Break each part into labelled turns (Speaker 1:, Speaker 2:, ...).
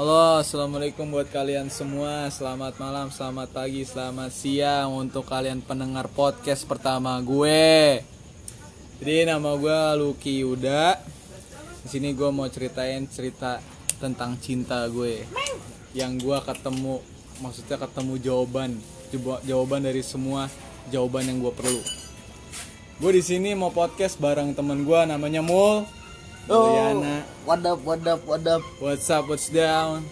Speaker 1: Halo, assalamualaikum buat kalian semua. Selamat malam, selamat pagi, selamat siang untuk kalian pendengar podcast pertama gue. Jadi nama gue Lucky Yuda. Di sini gue mau ceritain cerita tentang cinta gue. Yang gue ketemu, maksudnya ketemu jawaban, Jawab- jawaban dari semua jawaban yang gue perlu. Gue di sini mau podcast bareng temen gue namanya Mul. Mulyana.
Speaker 2: what up, what up, what up?
Speaker 1: What's up, what's down?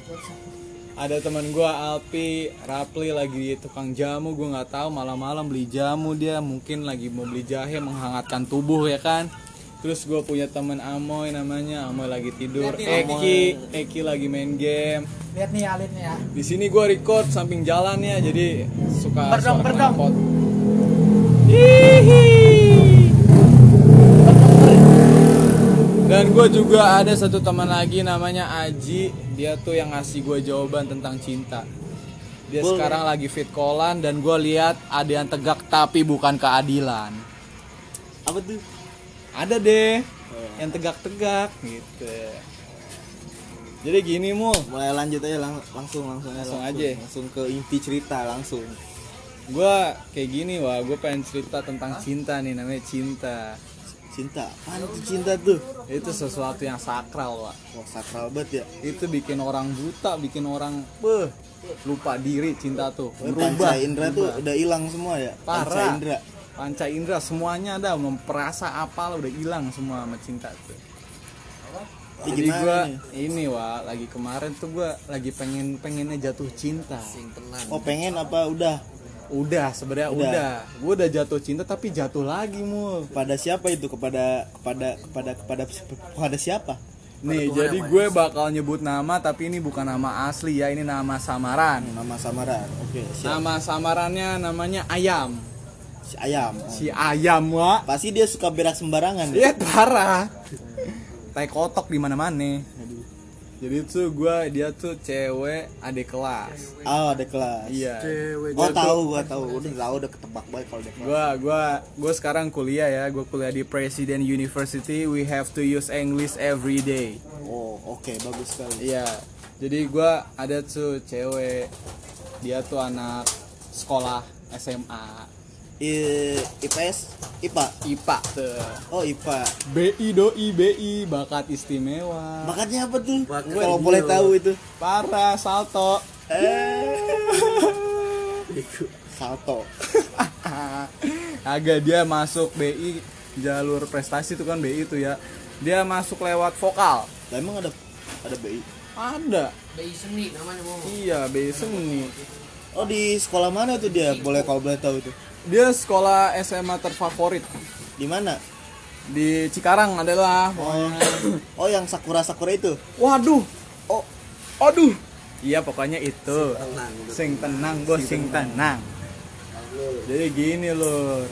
Speaker 1: Ada teman gua Alpi, Rapli lagi tukang jamu, gua nggak tahu malam-malam beli jamu dia mungkin lagi mau beli jahe menghangatkan tubuh ya kan. Terus gue punya teman Amoy namanya, Amoy lagi tidur. Eki, Eki lagi main game.
Speaker 2: Lihat nih Alin ya.
Speaker 1: Di sini gua record samping jalan ya, jadi suka
Speaker 2: Berdong,
Speaker 1: suara
Speaker 2: berdong.
Speaker 1: Hihi. Dan gue juga ada satu teman lagi namanya Aji. Dia tuh yang ngasih gue jawaban tentang cinta. Dia
Speaker 2: Boleh.
Speaker 1: sekarang lagi fit callan dan gue lihat ada yang tegak tapi bukan keadilan.
Speaker 2: Apa tuh?
Speaker 1: Ada deh yang tegak-tegak gitu. Jadi gini mul,
Speaker 2: Mulai lanjut aja lang- langsung langsung aja,
Speaker 1: Langsung aja.
Speaker 2: langsung ke inti cerita langsung.
Speaker 1: gue kayak gini wah gue pengen cerita tentang cinta nih namanya cinta.
Speaker 2: Cinta, apaan tuh cinta tuh?
Speaker 1: Itu sesuatu yang sakral wah.
Speaker 2: Wah sakral banget ya.
Speaker 1: Itu bikin orang buta, bikin orang beh lupa diri cinta tuh. Berubah.
Speaker 2: Panca indera tuh udah hilang semua ya. Panca
Speaker 1: Parah.
Speaker 2: indera.
Speaker 1: Panca indera semuanya ada memperasa apa udah hilang semua sama cinta tuh.
Speaker 2: Ini
Speaker 1: Jadi
Speaker 2: gimana
Speaker 1: gua
Speaker 2: nih?
Speaker 1: ini wah lagi kemarin tuh gua lagi pengen pengennya jatuh cinta.
Speaker 2: Oh pengen apa udah?
Speaker 1: Udah sebenarnya
Speaker 2: Udah.
Speaker 1: udah. Gua udah jatuh cinta tapi jatuh lagi mul.
Speaker 2: Kepada siapa itu? Kepada kepada kepada kepada kepada siapa?
Speaker 1: Nih jadi gue bakal nyebut nama tapi ini bukan nama asli ya ini nama samaran.
Speaker 2: Nama samaran. Oke, siap.
Speaker 1: Nama samarannya namanya Ayam.
Speaker 2: Si ayam. Oh.
Speaker 1: Si Ayam wa.
Speaker 2: Pasti dia suka berak sembarangan. ya?
Speaker 1: Iya parah. Tai kotok di mana-mana. Jadi tuh gua dia tuh cewek adik kelas.
Speaker 2: Oh, ada kelas.
Speaker 1: Iya.
Speaker 2: Oh tahu gua tahu udah tahu udah ketebak banget kalau dia kelas.
Speaker 1: Gua gua gua sekarang kuliah ya. Gua kuliah di President University. We have to use English every day.
Speaker 2: Oh oke bagus sekali.
Speaker 1: Iya. Jadi gua ada tuh cewek. Dia tuh anak sekolah SMA.
Speaker 2: I, IPS IPA
Speaker 1: IPA tuh.
Speaker 2: oh IPA
Speaker 1: BI doi BI bakat istimewa.
Speaker 2: bakatnya apa tuh kalau boleh tahu itu
Speaker 1: Parah salto.
Speaker 2: salto
Speaker 1: Agak dia masuk BI jalur prestasi itu kan BI itu ya. Dia masuk lewat vokal.
Speaker 2: lah emang ada ada BI
Speaker 1: Ada.
Speaker 3: BI seni namanya mau
Speaker 1: Iya, BI seni.
Speaker 2: oh di sekolah mana tuh dia boleh kalau boleh tahu itu
Speaker 1: Dia sekolah SMA terfavorit
Speaker 2: di mana
Speaker 1: di Cikarang adalah.
Speaker 2: oh oh yang sakura sakura itu
Speaker 1: Waduh. Oh. Aduh. Iya, pokoknya itu. Sing tenang, Bos, sing tenang. Jadi gini loh.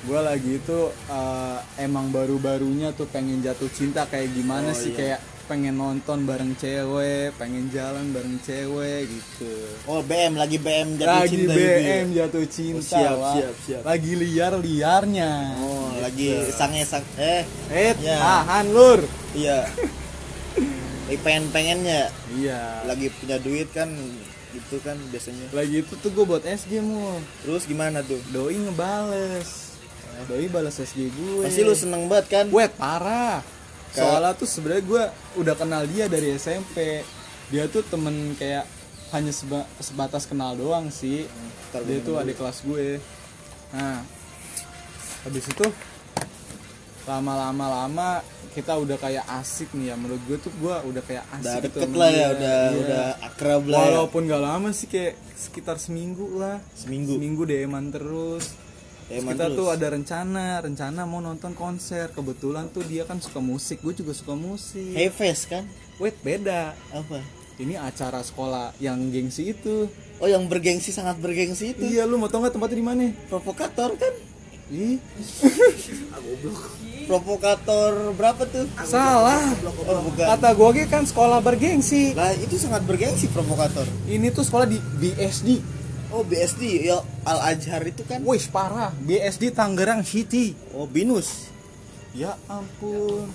Speaker 1: Gue lagi itu eh, emang baru-barunya tuh pengen jatuh cinta kayak gimana
Speaker 2: Oh,
Speaker 1: sih
Speaker 2: iya.
Speaker 1: kayak pengen nonton bareng cewek, pengen jalan bareng cewek gitu.
Speaker 2: oh BM lagi BM jatuh
Speaker 1: lagi
Speaker 2: cinta
Speaker 1: BM
Speaker 2: gitu ya?
Speaker 1: jatuh cinta.
Speaker 2: siap,
Speaker 1: Wak.
Speaker 2: siap, siap.
Speaker 1: Lagi liar-liarnya.
Speaker 2: oh lagi sange sang eh
Speaker 1: Eh,
Speaker 2: Ya.
Speaker 1: tahan lur.
Speaker 2: iya lagi pengen pengennya
Speaker 1: Iya.
Speaker 2: lagi punya duit kan gitu kan biasanya
Speaker 1: Lagi itu tuh gue buat SG mu.
Speaker 2: terus gimana tuh
Speaker 1: Doi ngebales. Doi balas SG gue.
Speaker 2: pasti lu seneng banget kan
Speaker 1: Wet parah. Soalnya tuh sebenarnya gue udah kenal dia dari SMP. Dia tuh temen kayak hanya seba- sebatas kenal doang sih.
Speaker 2: Ntar
Speaker 1: Dia tuh adik kelas gue. Nah, habis itu lama-lama lama kita udah kayak asik nih ya menurut gue tuh gue udah kayak asik
Speaker 2: udah
Speaker 1: gitu
Speaker 2: deket
Speaker 1: sama
Speaker 2: lah ya udah
Speaker 1: Iya.
Speaker 2: udah akrab lah ya.
Speaker 1: Walaupun gak lama sih kayak sekitar seminggu lah.
Speaker 2: Seminggu.
Speaker 1: Seminggu DM-an terus. Terus kita
Speaker 2: terus.
Speaker 1: tuh ada rencana, rencana mau nonton konser. Kebetulan tuh dia kan suka musik, gue juga suka musik.
Speaker 2: Hey face kan
Speaker 1: Wait, beda.
Speaker 2: apa
Speaker 1: Ini acara sekolah yang gengsi itu.
Speaker 2: oh yang bergengsi sangat bergengsi itu
Speaker 1: Iya, lu mau tau nggak tempatnya di mana?
Speaker 2: provokator kan
Speaker 1: Ih,
Speaker 2: provokator berapa tuh
Speaker 1: salah.
Speaker 2: oh bukan
Speaker 1: Kata gue kan sekolah bergengsi.
Speaker 2: lah itu sangat bergengsi provokator
Speaker 1: Ini tuh sekolah di BSD.
Speaker 2: Oh BSD ya Al Azhar itu kan
Speaker 1: Wih, parah. BSD Tangerang City.
Speaker 2: oh binus
Speaker 1: Ya ampun.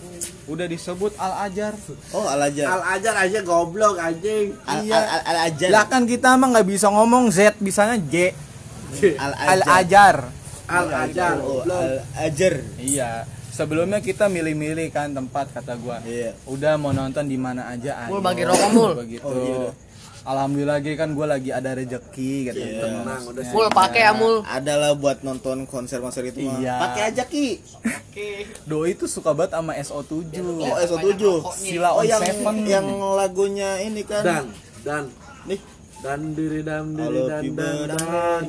Speaker 1: Udah disebut Al Ajar.
Speaker 2: Oh, Al Ajar.
Speaker 3: Al ajar aja goblok anjing.
Speaker 2: Al,
Speaker 1: Iya.
Speaker 2: Al, Al, Al Ajar.
Speaker 1: Lah kan kita mah nggak bisa ngomong Z, bisanya J.
Speaker 2: Al
Speaker 1: Al
Speaker 2: Ajar.
Speaker 1: Ajar.
Speaker 3: Al ajar
Speaker 2: Oh. Al Ajar.
Speaker 1: Iya. Sebelumnya kita milih-milih kan tempat kata gua.
Speaker 2: Iya.
Speaker 1: Udah mau nonton di mana aja ayo.
Speaker 4: Mul, bagi rokok, Mul.
Speaker 1: Begitu.
Speaker 2: Oh, iya.
Speaker 1: Alhamdulillah lagi kan gue lagi ada rezeki kata
Speaker 2: Iya.
Speaker 1: teman.
Speaker 3: Tenang, udah
Speaker 4: Mul pakai ya mul.
Speaker 2: Adalah buat nonton konser-konser itu mah.
Speaker 1: Iya.
Speaker 2: Pakai aja Ki.
Speaker 1: Doi itu suka banget sama SO7.
Speaker 2: Oh, SO7.
Speaker 1: Sila
Speaker 2: Oh, yang
Speaker 1: Seven.
Speaker 2: yang lagunya ini kan.
Speaker 3: Dan dan
Speaker 2: Nih.
Speaker 3: dan diri dan diri
Speaker 2: Halo
Speaker 3: dan dan dan.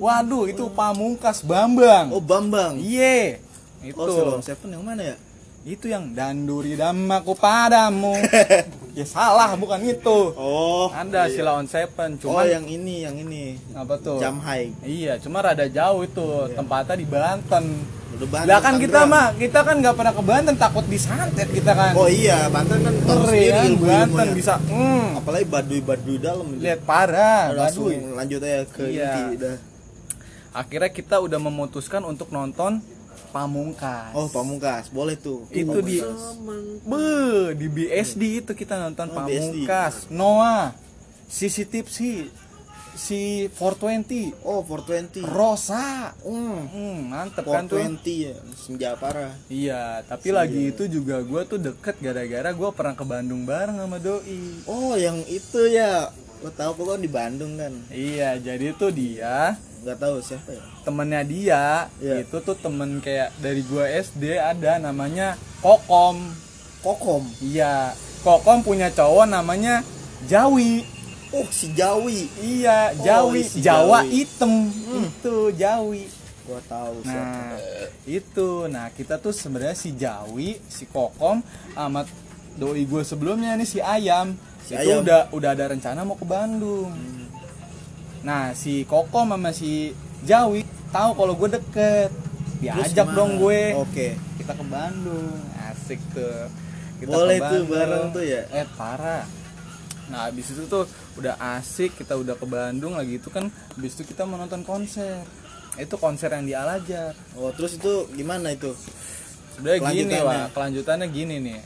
Speaker 1: Waduh, itu Pamungkas Bambang.
Speaker 2: Oh, Bambang.
Speaker 1: Iye. Itu.
Speaker 2: Oh, Salon Seven yang mana ya?
Speaker 1: Itu yang danduri damaku padamu. ya salah, bukan itu.
Speaker 2: Oh.
Speaker 1: Ada Sila on Seven,
Speaker 2: Oh,
Speaker 1: cuman
Speaker 2: yang ini, yang ini.
Speaker 1: apa tuh?
Speaker 2: Jam High.
Speaker 1: Iya, cuma rada jauh itu. Tempatnya di Banten.
Speaker 2: Udah Banten,
Speaker 1: Lah kan kita mah, kita kan nggak pernah ke Banten takut disantet kita kan.
Speaker 2: Oh iya, Banten kan
Speaker 1: Ngeri kan. Banten bisa. Hmm.
Speaker 2: Apalagi baduy-baduy dalam. itu.
Speaker 1: Lihat parah,
Speaker 2: langsung
Speaker 1: baduy.
Speaker 2: lanjut aja ke
Speaker 1: Iya.
Speaker 2: inti dah.
Speaker 1: Akhirnya kita udah memutuskan untuk nonton Pamungkas.
Speaker 2: Oh, Pamungkas, boleh tuh.
Speaker 1: itu di Be, di BSD itu kita nonton
Speaker 2: Oh, BSD.
Speaker 1: Pamungkas. Noah, Sisi Tipsi, si 420,
Speaker 2: Oh, 420.
Speaker 1: Rosa.
Speaker 2: Hmm.
Speaker 1: Hmm, mantep kan tuh.
Speaker 2: 420 ya, senja parah.
Speaker 1: Iya, tapi lagi itu juga gua tuh deket gara-gara gua pernah ke Bandung bareng sama doi.
Speaker 2: Oh, yang itu ya. Lo tahu kok kan di Bandung kan?
Speaker 1: Iya, jadi tuh dia
Speaker 2: Nggak tahu siapa ya?
Speaker 1: temennya dia
Speaker 2: Iya.
Speaker 1: itu tuh temen kayak dari gua SD ada namanya Kokom.
Speaker 2: Kokom.
Speaker 1: Iya, Kokom punya cowok namanya Jawi.
Speaker 2: Oh, si Jawi.
Speaker 1: Iya,
Speaker 2: Oh,
Speaker 1: Jawi,
Speaker 2: si
Speaker 1: Jawa
Speaker 2: Jawi.
Speaker 1: hitam. Itu Jawi.
Speaker 2: Gua tahu siapa.
Speaker 1: Nah, itu. Nah, kita tuh sebenarnya si Jawi, si Kokom sama doi gue sebelumnya nih si Ayam.
Speaker 2: Si
Speaker 1: itu
Speaker 2: Ayam.
Speaker 1: udah udah ada rencana mau ke Bandung. Nah, si Kokom sama si Jawi tahu kalau gue deket. Diajak dong gue.
Speaker 2: Oke.
Speaker 1: Kita ke Bandung. Asik tuh. Kita
Speaker 2: Boleh
Speaker 1: ke
Speaker 2: tuh bareng tuh ya?
Speaker 1: Eh, parah. Nah, habis itu tuh udah asik, kita udah ke Bandung lagi itu kan habis itu kita mau nonton konser. Itu konser yang di Al.
Speaker 2: Oh, terus itu gimana itu?
Speaker 1: Sebenarnya gini. Wak. Kelanjutannya gini nih.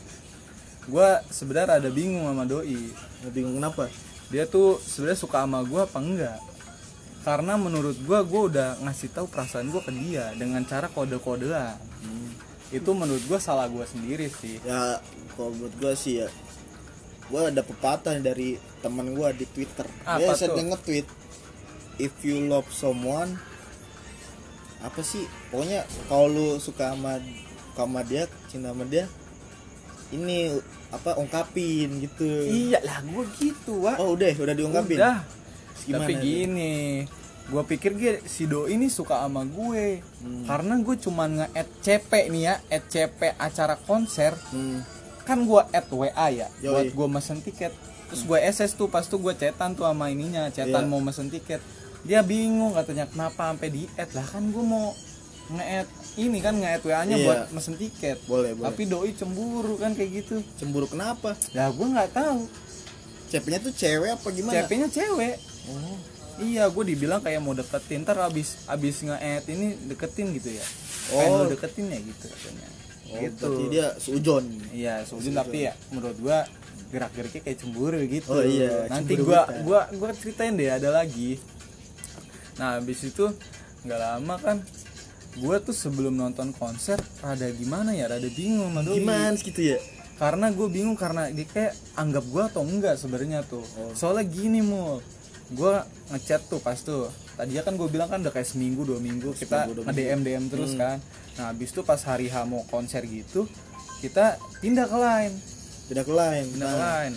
Speaker 1: Gua sebenarnya ada bingung sama doi.
Speaker 2: Bingung kenapa?
Speaker 1: Dia tuh sebenarnya suka sama gua apa enggak? Karena menurut gua gua udah ngasih tahu perasaan gua ke dia dengan cara kode-kodean. Itu menurut gua salah gua sendiri sih.
Speaker 2: Ya, kalau menurut gua sih ya gua ada pepatah dari teman gua di Twitter.
Speaker 1: Apa
Speaker 2: Dia sering nge-tweet if you love someone apa sih? Pokoknya kalau lu suka sama sama dia, cinta sama dia ini apa ungkapin gitu.
Speaker 1: Iya lah, gua gitu, Wak.
Speaker 2: Oh, udah, udah diungkapin.
Speaker 1: Udah.
Speaker 2: Gimana
Speaker 1: Tapi gini, gue pikir dia si doi ini suka sama gue
Speaker 2: Hmm.
Speaker 1: karena gue cuman nge-add CP nih ya, add CP acara konser
Speaker 2: Hmm.
Speaker 1: kan gue add WA ya
Speaker 2: Yoi.
Speaker 1: buat gue mesen tiket terus gue SS tuh pas tuh gue cetan tuh sama ininya cetan
Speaker 2: Iya.
Speaker 1: mau mesen tiket dia bingung katanya kenapa sampai di add lah kan gue mau nge-add ini kan nge-add WA nya
Speaker 2: Iya.
Speaker 1: buat mesen tiket
Speaker 2: Boleh, boleh.
Speaker 1: tapi doi cemburu kan kayak gitu
Speaker 2: Cemburu kenapa?
Speaker 1: ya gue nggak tahu
Speaker 2: CP-nya tuh cewek apa gimana?
Speaker 1: CP nya cewek
Speaker 2: Oh.
Speaker 1: Iya, gue dibilang kayak mau deketin, ntar abis abis nge-add ini deketin gitu ya.
Speaker 2: Oh.
Speaker 1: Lu deketin ya gitu katanya.
Speaker 2: Oh,
Speaker 1: gitu.
Speaker 2: berarti dia seujon.
Speaker 1: Iya, sujud tapi ya menurut gua gerak-geriknya kayak cemburu gitu.
Speaker 2: Oh iya,
Speaker 1: Nanti
Speaker 2: cemburu
Speaker 1: gua gua gua ceritain deh ada lagi. Nah, habis itu nggak lama kan gua tuh sebelum nonton konser rada gimana ya, rada bingung sama doi.
Speaker 2: Gimana gitu ya?
Speaker 1: Karena gue bingung karena dia kayak anggap gua atau enggak sebenarnya tuh.
Speaker 2: Oh.
Speaker 1: Soalnya gini mul, gua ngechat tuh pas tuh. Tadinya kan gue bilang kan udah kayak seminggu dua minggu kita
Speaker 2: Seminggu,
Speaker 1: nge DM DM
Speaker 2: Hmm.
Speaker 1: terus kan. Nah habis itu pas hari H mau konser gitu, kita pindah ke line,
Speaker 2: Pindah ke lain.
Speaker 1: pindah ke line.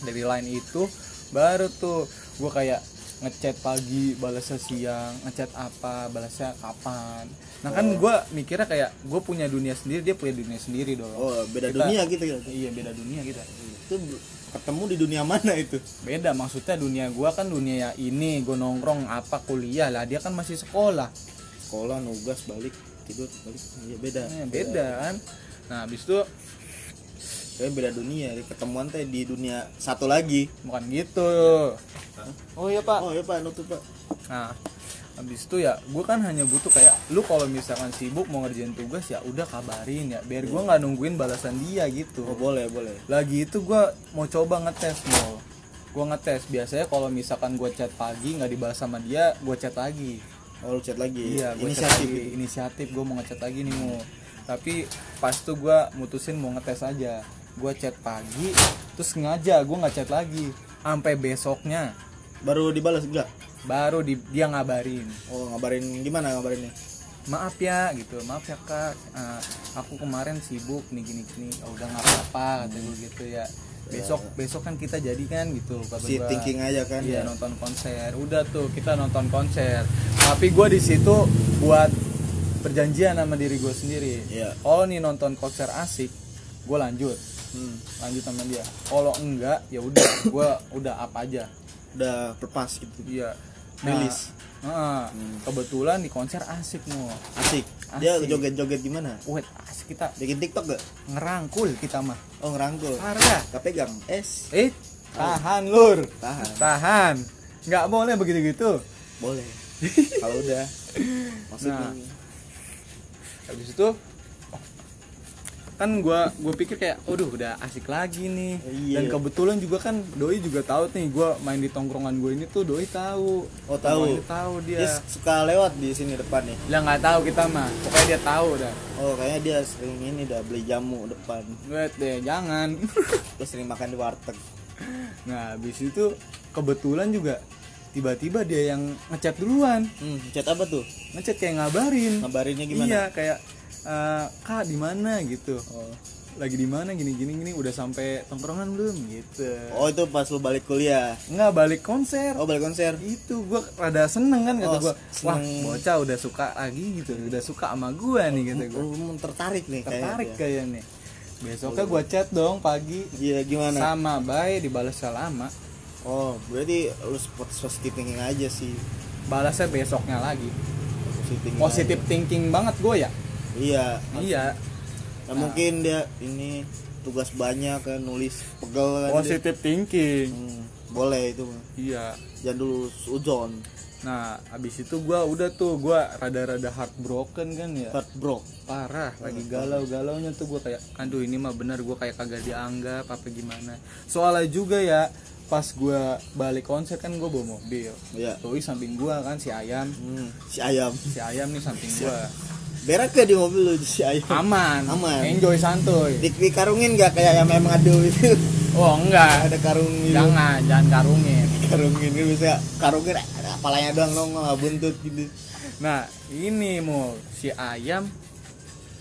Speaker 1: Dari line itu baru tuh gue kayak ngechat pagi, balasnya siang, ngechat apa, balasnya kapan. Nah kan gue mikirnya kayak gue punya dunia sendiri, dia punya dunia sendiri dong.
Speaker 2: Oh, beda
Speaker 1: Kita-
Speaker 2: dunia gitu ya.
Speaker 1: Iya beda dunia kita.
Speaker 2: Itu ketemu di dunia mana itu?
Speaker 1: Beda maksudnya dunia gua kan dunia ya ini gue nongkrong apa kuliah lah dia kan masih sekolah.
Speaker 2: Sekolah, nugas, balik, tidur, balik. Iya beda.
Speaker 1: Eh, beda kan. Nah habis itu
Speaker 2: Kayaknya beda dunia. Ketemuan teh di dunia satu lagi.
Speaker 1: bukan gitu. Oh iya pak.
Speaker 2: Oh ya Pak, nutup Pak.
Speaker 1: Nah habis itu ya gue kan hanya butuh kayak lu kalau misalkan sibuk mau ngerjain tugas ya udah kabarin ya biar gue nggak nungguin balasan dia gitu
Speaker 2: oh boleh boleh
Speaker 1: lagi itu gue mau coba ngetes mau gue ngetes biasanya kalau misalkan gue chat pagi nggak dibalas sama dia gue chat lagi
Speaker 2: oh lu chat lagi
Speaker 1: iya gue
Speaker 2: inisiatif
Speaker 1: lagi
Speaker 2: itu.
Speaker 1: inisiatif gue mau ngechat lagi nih mau tapi pas tuh gue mutusin mau ngetes aja gue chat pagi terus sengaja gue nggak chat lagi sampai besoknya.
Speaker 2: Baru dibalas enggak?
Speaker 1: Baru di, dia ngabarin.
Speaker 2: Oh ngabarin gimana ngabarinnya?
Speaker 1: Maaf ya gitu. Maaf ya kak. Eh, aku kemarin sibuk nih gini gini. Oh, udah nggak apa-apa kata gue gitu ya. Besok besok kan kita jadi kan gitu kata
Speaker 2: si
Speaker 1: gua.
Speaker 2: thinking aja kan
Speaker 1: iya
Speaker 2: ya.
Speaker 1: nonton konser. Udah tuh kita nonton konser. Tapi gue di situ buat perjanjian sama diri gue sendiri.
Speaker 2: Iya.
Speaker 1: kalau nih nonton konser asik gue lanjut
Speaker 2: Hmm,
Speaker 1: lanjut sama dia. Kalau enggak ya udah gue udah apa aja.
Speaker 2: Udah lepas gitu.
Speaker 1: Iya.
Speaker 2: Rilis.
Speaker 1: Nah, heeh. kebetulan di konser asik mau
Speaker 2: asik. Dia
Speaker 1: Asik.
Speaker 2: joget-joget gimana?
Speaker 1: Wait asik kita.
Speaker 2: Bikin tiktok gak
Speaker 1: ngerangkul kita mah.
Speaker 2: Oh ngerangkul.
Speaker 1: Parah.
Speaker 2: Pegang. Es
Speaker 1: eh tahan lur.
Speaker 2: Tahan.
Speaker 1: Tahan. Nggak boleh begitu gitu
Speaker 2: boleh. Kalau udah. Maksudnya?
Speaker 1: Nah. habis itu kan gua gue pikir kayak waduh udah asik lagi nih.
Speaker 2: Iya.
Speaker 1: dan kebetulan juga kan doi juga tahu nih gua main di tongkrongan gue ini tuh doi tahu.
Speaker 2: Oh, tahu.
Speaker 1: Doi tahu dia,
Speaker 2: dia suka lewat di sini depan nih?
Speaker 1: Lah nggak tahu kita mah. Pokoknya dia tahu dah.
Speaker 2: Oh kayaknya dia sering ini dah beli jamu depan.
Speaker 1: Wait deh jangan.
Speaker 2: Terus sering makan di warteg.
Speaker 1: Nah habis itu kebetulan juga tiba-tiba dia yang ngechat duluan.
Speaker 2: Hmm chat apa tuh?
Speaker 1: Ngechat kayak ngabarin.
Speaker 2: Ngabarinnya gimana?
Speaker 1: Iya kayak eh, kak di mana? Gitu.
Speaker 2: Oh.
Speaker 1: lagi di mana? Gini gini gini. Udah sampai tongkrongan belum? Gitu.
Speaker 2: Oh itu pas lu balik kuliah?
Speaker 1: Nggak balik konser.
Speaker 2: Oh balik konser?
Speaker 1: Itu gua rada seneng kan kata
Speaker 2: Oh,
Speaker 1: gua. wah
Speaker 2: seneng.
Speaker 1: bocah udah suka lagi gitu. Udah suka sama gua nih kata gua.
Speaker 2: Oh, tertarik nih
Speaker 1: tertarik
Speaker 2: kayaknya.
Speaker 1: besoknya gua chat dong pagi.
Speaker 2: Iya gimana?
Speaker 1: Sama bye dibalas lama
Speaker 2: oh berarti lu positif thinking aja sih.
Speaker 1: Balasnya besoknya lagi.
Speaker 2: Positif thinking
Speaker 1: positive thinking banget gue ya.
Speaker 2: Iya.
Speaker 1: Iya.
Speaker 2: Nah, mungkin dia ini tugas banyak kan nulis pegel kan dia.
Speaker 1: positive thinking.
Speaker 2: Hmm, boleh itu
Speaker 1: iya.
Speaker 2: Jangan dulu suzon
Speaker 1: nah abis itu gua udah tuh gua rada-rada heartbroken kan ya.
Speaker 2: Hard bro
Speaker 1: parah lagi galau-galaunya tuh gua kayak aduh ini mah bener gua kayak kagak dianggap apa gimana. Soalnya juga ya pas gua balik konser kan gua bawa mobil.
Speaker 2: Iya.
Speaker 1: Doi samping gua kan si ayam.
Speaker 2: Hmm, si ayam.
Speaker 1: Si ayam nih samping gua
Speaker 2: berak ke di mobil lu si ayam
Speaker 1: aman.
Speaker 2: Aman.
Speaker 1: enjoy santuy.
Speaker 2: Di, dikarungin gak kayak ayam ayam adu itu
Speaker 1: oh enggak.
Speaker 2: Ada karung gitu?
Speaker 1: Jangan jangan karungin.
Speaker 2: Karungin itu bisa karungin kepalanya doang dong nggak buntut gitu.
Speaker 1: Nah ini mau si ayam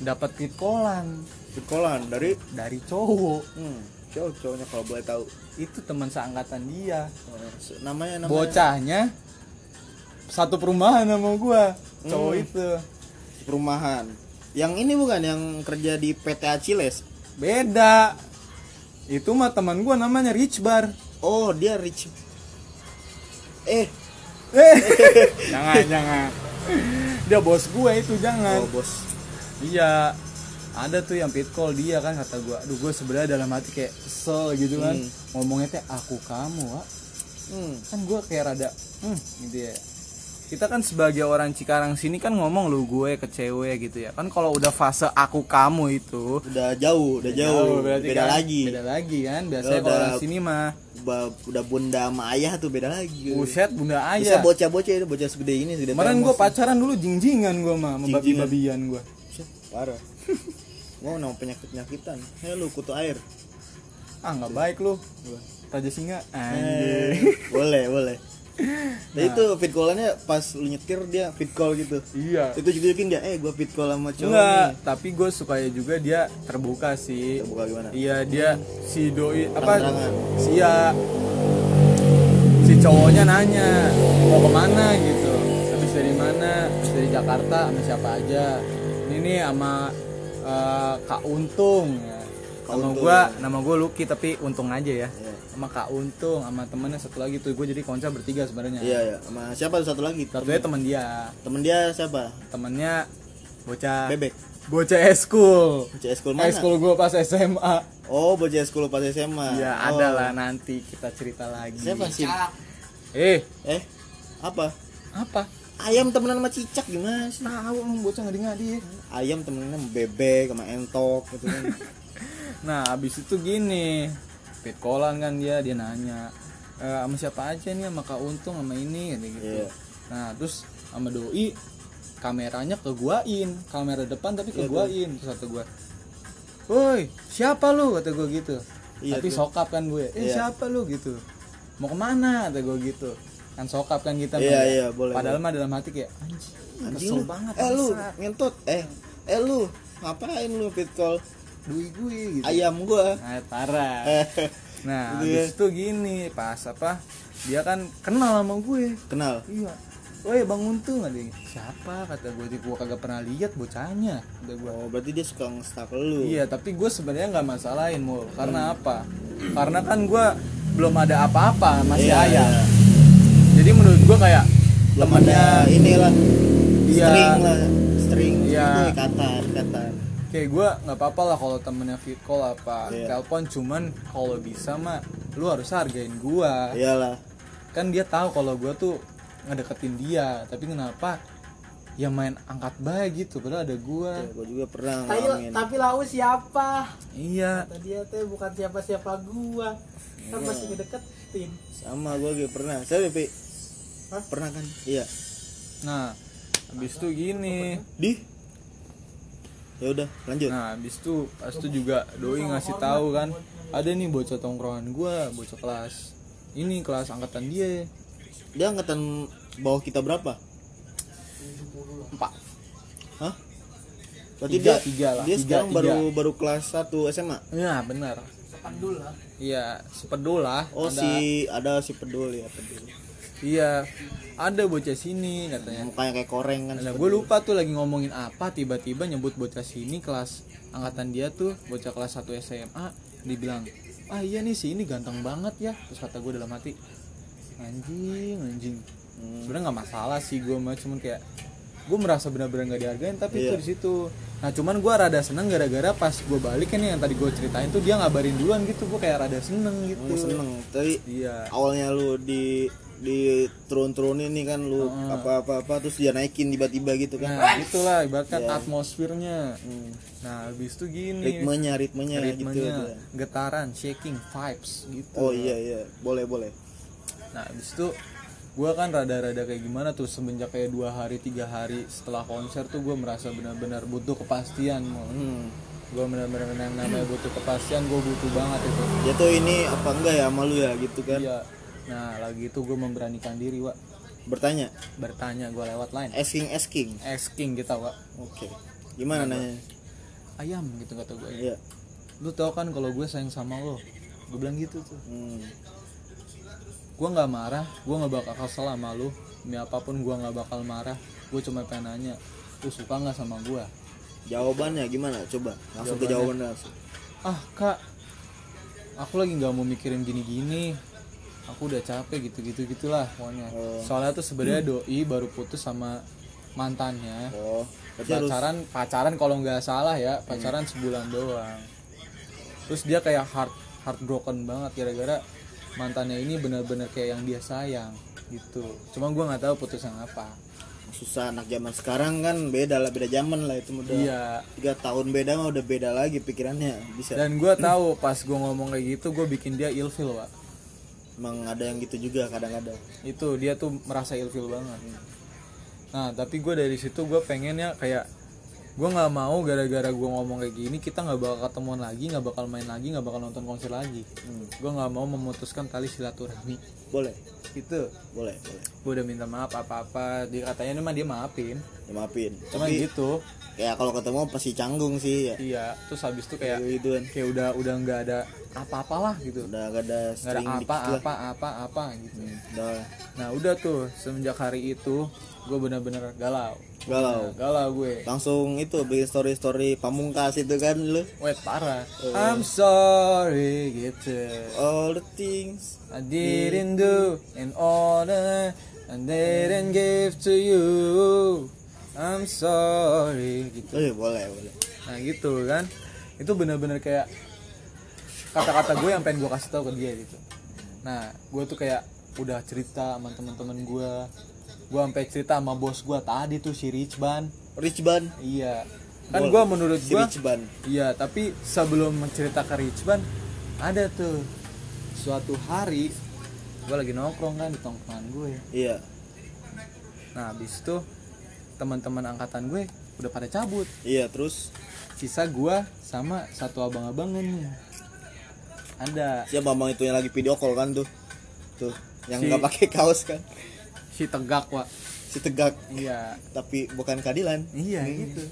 Speaker 1: dapat pitkolan
Speaker 2: Sekolah dari?
Speaker 1: Dari cowok.
Speaker 2: Hmm, cowok cowoknya kalau boleh tahu.
Speaker 1: Itu teman seangkatan dia.
Speaker 2: Oh, namanya namanya?
Speaker 1: Bocahnya satu perumahan sama gua. Cowok
Speaker 2: Hmm.
Speaker 1: itu
Speaker 2: perumahan. Yang ini bukan yang kerja di PT Aciles?
Speaker 1: Beda. Itu mah teman gua namanya Rich Bar.
Speaker 2: Oh dia rich. Eh.
Speaker 1: Eh. Jangan jangan. Dia bos gua itu jangan.
Speaker 2: Oh bos.
Speaker 1: Iya. Ada tuh yang pit call dia kan kata gua. Aduh gua sebenarnya dalam hati kayak kesel gitu kan.
Speaker 2: Hmm.
Speaker 1: ngomongnya teh aku kamu Wak.
Speaker 2: hmm.
Speaker 1: kan gua kayak rada hmm gitu ya kita kan sebagai orang Cikarang sini kan ngomong lu gue ke cewek gitu ya. Kan kalau udah fase aku kamu itu
Speaker 2: udah jauh udah jauh,
Speaker 1: berarti
Speaker 2: beda
Speaker 1: kan.
Speaker 2: lagi.
Speaker 1: Beda lagi kan? Biasanya
Speaker 2: Udah-
Speaker 1: kalau orang sini mah.
Speaker 2: udah bunda sama ayah tuh beda lagi.
Speaker 1: Buset bunda
Speaker 2: bisa
Speaker 1: aja
Speaker 2: bocah-bocah itu bocah segede ini segede
Speaker 1: kemarin gue pacaran dulu jingjingan gue mah sama babi-babian gue
Speaker 2: parah. Mau nama penyakit penyakitan hei lu kutu air.
Speaker 1: Ah nggak baik lu. Raja singa.
Speaker 2: Eh, boleh boleh nah, itu fit callannya pas lu nyetir dia fit call gitu.
Speaker 1: Iya.
Speaker 2: Itu juga yakin dia eh gua fit call sama cowok
Speaker 1: enggak
Speaker 2: nih.
Speaker 1: tapi gue sukanya juga dia terbuka sih.
Speaker 2: Terbuka gimana?
Speaker 1: iya dia si doi apa? Si ya si cowoknya nanya mau ke mana? gitu. Habis dari mana? Habis dari Jakarta sama siapa aja. Ini nih sama eh, Kak Untung. Ya.
Speaker 2: Kak
Speaker 1: nama gua nama gue Lucky tapi Untung aja ya.
Speaker 2: Iya.
Speaker 1: Sama Kak Untung sama temennya satu lagi tuh. Gue jadi konser bertiga sebenarnya.
Speaker 2: Iya ya sama siapa tuh satu lagi?
Speaker 1: Satunya temen dia.
Speaker 2: Temen dia siapa?
Speaker 1: Temennya bocah
Speaker 2: bebek.
Speaker 1: Bocah eskul
Speaker 2: bocah eskul mana?
Speaker 1: Eskul gue pas SMA
Speaker 2: oh bocah eskul pas SMA
Speaker 1: ya
Speaker 2: oh.
Speaker 1: ada lah nanti kita cerita lagi.
Speaker 2: Siapa sih?
Speaker 1: Eh.
Speaker 2: Eh apa?
Speaker 1: Apa?
Speaker 2: Ayam temenan sama cicak gimana sih?
Speaker 1: Tahu emang bocah ngadi ngadi
Speaker 2: ayam temenan sama bebek sama entok gitu kan.
Speaker 1: Nah abis itu gini pit kolan kan dia dia nanya e, sama siapa aja nih sama kak untung sama ini? Gitu gitu.
Speaker 2: Iya.
Speaker 1: nah terus sama doi kameranya ke guain kamera depan tapi
Speaker 2: Iya,
Speaker 1: guain terus kata gua woi siapa lu? Kata gua gitu.
Speaker 2: Iya,
Speaker 1: tapi
Speaker 2: tuh.
Speaker 1: sokap kan gue eh
Speaker 2: Iya.
Speaker 1: siapa lu? Gitu. Mau ke mana? Kata gua gitu. Kan sokap kan kita
Speaker 2: Iya, iya, boleh,
Speaker 1: padahal mah dalam hati kayak anjing, kesel banget
Speaker 2: eh lu ngentot eh eh lu ngapain lu fit call
Speaker 1: doi gue gitu
Speaker 2: ayam gua
Speaker 1: nah, parah Nah,
Speaker 2: Gitu ya.
Speaker 1: habis itu gini, pas apa? Dia kan kenal sama gue.
Speaker 2: kenal
Speaker 1: Iya. Woi, Bang Untung ada siapa kata gue gue kagak pernah lihat bocahnya kata gue.
Speaker 2: oh berarti dia suka nge-stalk lu
Speaker 1: Iya, tapi gue sebenarnya nggak masalahin mul. Karena apa? Karena kan gue belum ada apa-apa masih
Speaker 2: Iya,
Speaker 1: ayam.
Speaker 2: iya.
Speaker 1: Jadi menurut gue kayak
Speaker 2: belum
Speaker 1: temennya
Speaker 2: inilah
Speaker 1: Iya.
Speaker 2: string lah string
Speaker 1: Iya.
Speaker 2: itu ikatan ikatan
Speaker 1: kayak gue nggak apa-apa lah kalau temennya fit call apa
Speaker 2: Iya.
Speaker 1: telepon cuman kalau bisa mah lu harus hargain gue.
Speaker 2: iyalah
Speaker 1: kan dia tahu kalau gue tuh ngedeketin dia tapi kenapa ya main angkat baik gitu padahal ada gue
Speaker 2: ya, gua juga pernah
Speaker 3: Tapi,
Speaker 2: ngalamin
Speaker 3: tapi lau siapa?
Speaker 1: iya
Speaker 3: Kata dia teh bukan siapa-siapa gua. Kan
Speaker 2: Iya.
Speaker 3: masih ngedeketin.
Speaker 2: sama gua juga pernah saya Pi
Speaker 3: Hah?
Speaker 2: pernah kan iya
Speaker 1: nah habis itu gini
Speaker 2: di ya udah lanjut.
Speaker 1: Nah habis itu pas itu juga doi ngasih tahu kan ada nih bocah tongkrongan gue bocah kelas ini kelas angkatan dia.
Speaker 2: Dia angkatan bawah kita berapa?
Speaker 1: Empat.
Speaker 2: Hah? Berarti
Speaker 1: Tiga,
Speaker 2: dia
Speaker 1: tiga lah,
Speaker 2: dia
Speaker 1: tiga,
Speaker 2: sekarang
Speaker 1: tiga.
Speaker 2: baru baru kelas 1 SMA
Speaker 1: ya benar.
Speaker 3: Pandul lah.
Speaker 1: iya sepedul lah
Speaker 2: oh
Speaker 1: ada,
Speaker 2: si ada si pedul ya pedul
Speaker 1: iya. Ada bocah sini katanya.
Speaker 2: Mukanya kayak koreng kan
Speaker 1: Nah, gue lupa tuh lagi ngomongin apa tiba-tiba nyebut bocah sini kelas angkatan dia tuh bocah kelas 1 SMA dibilang ah iya nih si ini ganteng banget ya. Terus kata gue dalam hati anjing anjing.
Speaker 2: Hmm.
Speaker 1: sebenarnya nggak masalah sih gue mah cuman kayak gue merasa benar-benar nggak dihargain tapi itu
Speaker 2: Iya.
Speaker 1: di situ. Nah cuman gue rada seneng gara-gara pas gue balik kan yang tadi gue ceritain tuh dia ngabarin duluan gitu gue kayak rada seneng gitu.
Speaker 2: Hmm, seneng. Tapi
Speaker 1: iya.
Speaker 2: awalnya lu di di turun-turunin nih kan lu
Speaker 1: Heeh.
Speaker 2: apa-apa-apa terus dia naikin tiba-tiba gitu kan.
Speaker 1: Nah itulah ibaratkan
Speaker 2: Iya.
Speaker 1: atmosfernya.
Speaker 2: Hmm.
Speaker 1: nah habis itu gini.
Speaker 2: Ritmenya ritmenya, gitu
Speaker 1: ritmenya.
Speaker 2: dia.
Speaker 1: getaran shaking vibes gitu.
Speaker 2: Oh iya iya. Boleh boleh.
Speaker 1: Nah habis itu gue kan rada-rada kayak gimana tuh semenjak kayak dua hari tiga hari setelah konser tuh gue merasa benar-benar butuh kepastian mau
Speaker 2: hmm.
Speaker 1: gue benar-benar yang namanya butuh kepastian gue butuh banget itu.
Speaker 2: Dia tuh ini apa enggak ya malu ya gitu kan?
Speaker 1: Iya nah lagi itu gue memberanikan diri wa
Speaker 2: bertanya?
Speaker 1: Bertanya gue lewat line.
Speaker 2: Asking asking?
Speaker 1: Asking kita wa
Speaker 2: oke. Gimana nanya?
Speaker 1: Ayam gitu kata gue
Speaker 2: iya.
Speaker 1: Lu tau kan kalau gue sayang sama lo? Gue bilang gitu tuh.
Speaker 2: Hmm.
Speaker 1: gue nggak marah gue nggak bakal kesel sama lu. Demi apa pun gue nggak bakal marah. Gue cuma pengen nanya lu suka nggak sama gue
Speaker 2: jawabannya gimana? Coba langsung ke
Speaker 1: Jawabannya.
Speaker 2: jawaban langsung.
Speaker 1: Ah kak aku lagi nggak mau mikirin gini-gini aku udah capek gitu-gitu gitulah pokoknya.
Speaker 2: Oh.
Speaker 1: soalnya tuh sebenarnya doi baru putus sama mantannya.
Speaker 2: Oh berarti harus
Speaker 1: pacaran pacaran kalau nggak salah ya pacaran sebulan doang. Terus dia kayak heart heartbroken banget gara-gara mantannya ini benar-benar kayak yang dia sayang gitu. Cuma gua nggak tahu putus yang apa.
Speaker 2: Susah anak zaman sekarang kan beda lah beda zaman lah itu udah
Speaker 1: iya.
Speaker 2: Tiga tahun beda mah udah beda lagi pikirannya bisa.
Speaker 1: Dan gua tahu pas gua ngomong kayak gitu gue bikin dia ilfil pak
Speaker 2: emang ada yang gitu juga kadang-kadang.
Speaker 1: Itu dia tuh merasa ilfil banget. Nah tapi gue dari situ gue pengennya kayak gue nggak mau gara-gara gue ngomong kayak gini kita nggak bakal ketemuan lagi nggak bakal main lagi nggak bakal nonton konser lagi.
Speaker 2: Hmm.
Speaker 1: gue nggak mau memutuskan tali silaturahmi.
Speaker 2: Boleh.
Speaker 1: Gitu.
Speaker 2: Boleh boleh.
Speaker 1: Gue udah minta maaf apa-apa. Dia katanya emang dia maafin.
Speaker 2: Ya, maafin.
Speaker 1: Cuma
Speaker 2: tapi
Speaker 1: gitu.
Speaker 2: ya kalau ketemu pasti canggung sih ya.
Speaker 1: Iya terus habis itu kayak
Speaker 2: kayak gitu kan
Speaker 1: kayak udah udah nggak ada apa-apalah gitu.
Speaker 2: Udah gak ada
Speaker 1: nggak ada
Speaker 2: string dikit
Speaker 1: apa
Speaker 2: lah.
Speaker 1: apa apa apa gitu.
Speaker 2: Udah.
Speaker 1: Nah udah tuh semenjak hari itu gue bener-bener galau.
Speaker 2: Galau?
Speaker 1: Galau gue.
Speaker 2: Langsung itu bikin story story pamungkas itu kan lu?
Speaker 1: Wait parah. I'm sorry gitu.
Speaker 2: All the things.
Speaker 1: I didn't do and all that I didn't give to you. I'm sorry gitu.
Speaker 2: Oh iya boleh boleh.
Speaker 1: Nah gitu kan. Itu bener-bener kayak Kata-kata gue yang pengen gue kasih tahu ke dia gitu. Nah gue tuh kayak Udah cerita sama teman-teman gue gue sampai cerita sama bos gue tadi tuh si Rich Ban
Speaker 2: Rich Ban
Speaker 1: iya. Kan gue menurut
Speaker 2: si
Speaker 1: gue
Speaker 2: Rich Ban
Speaker 1: iya tapi sebelum mencerita ke Rich Ban ada tuh suatu hari gue lagi nongkrong kan di tongkrongan gue.
Speaker 2: Iya.
Speaker 1: Nah habis itu teman-teman angkatan gue udah pada cabut.
Speaker 2: Iya terus?
Speaker 1: Sisa gue sama satu abang-abangan nih. Ada.
Speaker 2: Siapa bang itu yang lagi video call kan tuh? Tuh yang
Speaker 1: Si-
Speaker 2: nggak pakai kaos kan
Speaker 1: si tegak wa
Speaker 2: si tegak.
Speaker 1: Iya.
Speaker 2: Tapi bukan keadilan.
Speaker 1: Iya
Speaker 2: Hmm.
Speaker 1: gitu.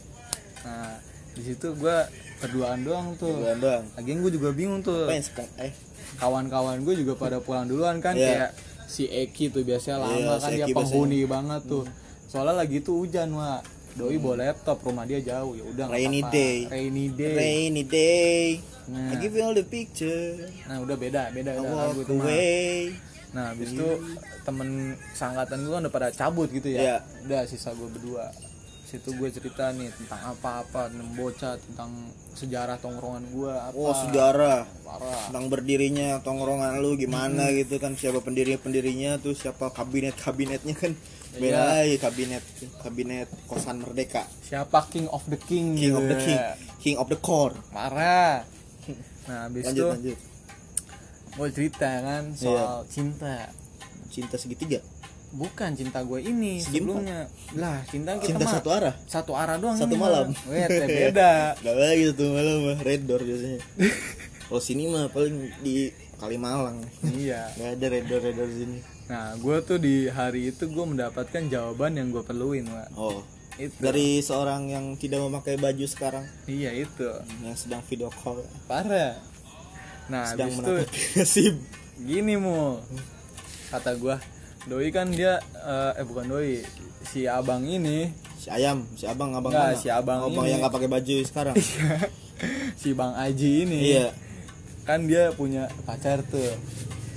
Speaker 1: Nah di situ gue berduaan doang tuh.
Speaker 2: Bukan doang.
Speaker 1: Lagian gue juga bingung tuh.
Speaker 2: Apa yang eh?
Speaker 1: Kawan-kawan gue juga pada pulang duluan kan
Speaker 2: Iya.
Speaker 1: kayak si Eki tuh biasanya lama
Speaker 2: Iya,
Speaker 1: kan
Speaker 2: si
Speaker 1: dia
Speaker 2: Eki
Speaker 1: penghuni banget tuh. Soalnya lagi tuh hujan wa doi bawa laptop rumah dia jauh. Ya udah
Speaker 2: Rainy
Speaker 1: apa-apa.
Speaker 2: day.
Speaker 1: rainy day.
Speaker 2: Rainy day.
Speaker 1: Nah.
Speaker 2: I give you all the picture.
Speaker 1: Nah udah beda beda. Udah lagu
Speaker 2: walk
Speaker 1: itu mah.
Speaker 2: away
Speaker 1: nah habis itu temen sangkatan gue kan udah pada cabut gitu ya.
Speaker 2: Iya.
Speaker 1: udah sisa gue berdua. Situ gue cerita nih tentang apa-apa tentang bocah tentang sejarah tongkrongan gue apa.
Speaker 2: Oh sejarah.
Speaker 1: Parah.
Speaker 2: Tentang berdirinya tongkrongan lu gimana gitu kan siapa pendiri pendirinya tuh siapa kabinet kabinetnya kan beda lagi kabinet kabinet kosan merdeka.
Speaker 1: Siapa king of the king
Speaker 2: king of the
Speaker 1: gitu.
Speaker 2: king. King of the core
Speaker 1: marah nah habis itu
Speaker 2: lanjut lanjut
Speaker 1: gue cerita kan soal cinta.
Speaker 2: Cinta segitiga?
Speaker 1: Bukan cinta gue ini sebelumnya. Lah cinta kita
Speaker 2: cinta
Speaker 1: mah
Speaker 2: satu arah?
Speaker 1: satu arah doang
Speaker 2: Satu malam.
Speaker 1: Wet, beda.
Speaker 2: Gak lagi satu malam mah red door biasanya. Kalau sini mah paling di Kalimalang.
Speaker 1: Iya.
Speaker 2: Gak ada red door red door sini.
Speaker 1: Nah gue tuh di hari itu gue mendapatkan jawaban yang gue perluin Wak.
Speaker 2: oh.
Speaker 1: Itu.
Speaker 2: Dari seorang yang tidak memakai baju sekarang?
Speaker 1: Iya itu.
Speaker 2: Yang sedang video call.
Speaker 1: Parah nah
Speaker 2: sedang
Speaker 1: itu
Speaker 2: menatap nasib.
Speaker 1: gini mu. Kata gue doi kan dia eh, eh bukan doi si abang ini.
Speaker 2: Si ayam si abang abang
Speaker 1: Enggak,
Speaker 2: mana?
Speaker 1: si abang
Speaker 2: abang
Speaker 1: ini.
Speaker 2: yang nggak pakai baju sekarang.
Speaker 1: Si bang Aji ini.
Speaker 2: Iya.
Speaker 1: Kan dia punya pacar tuh.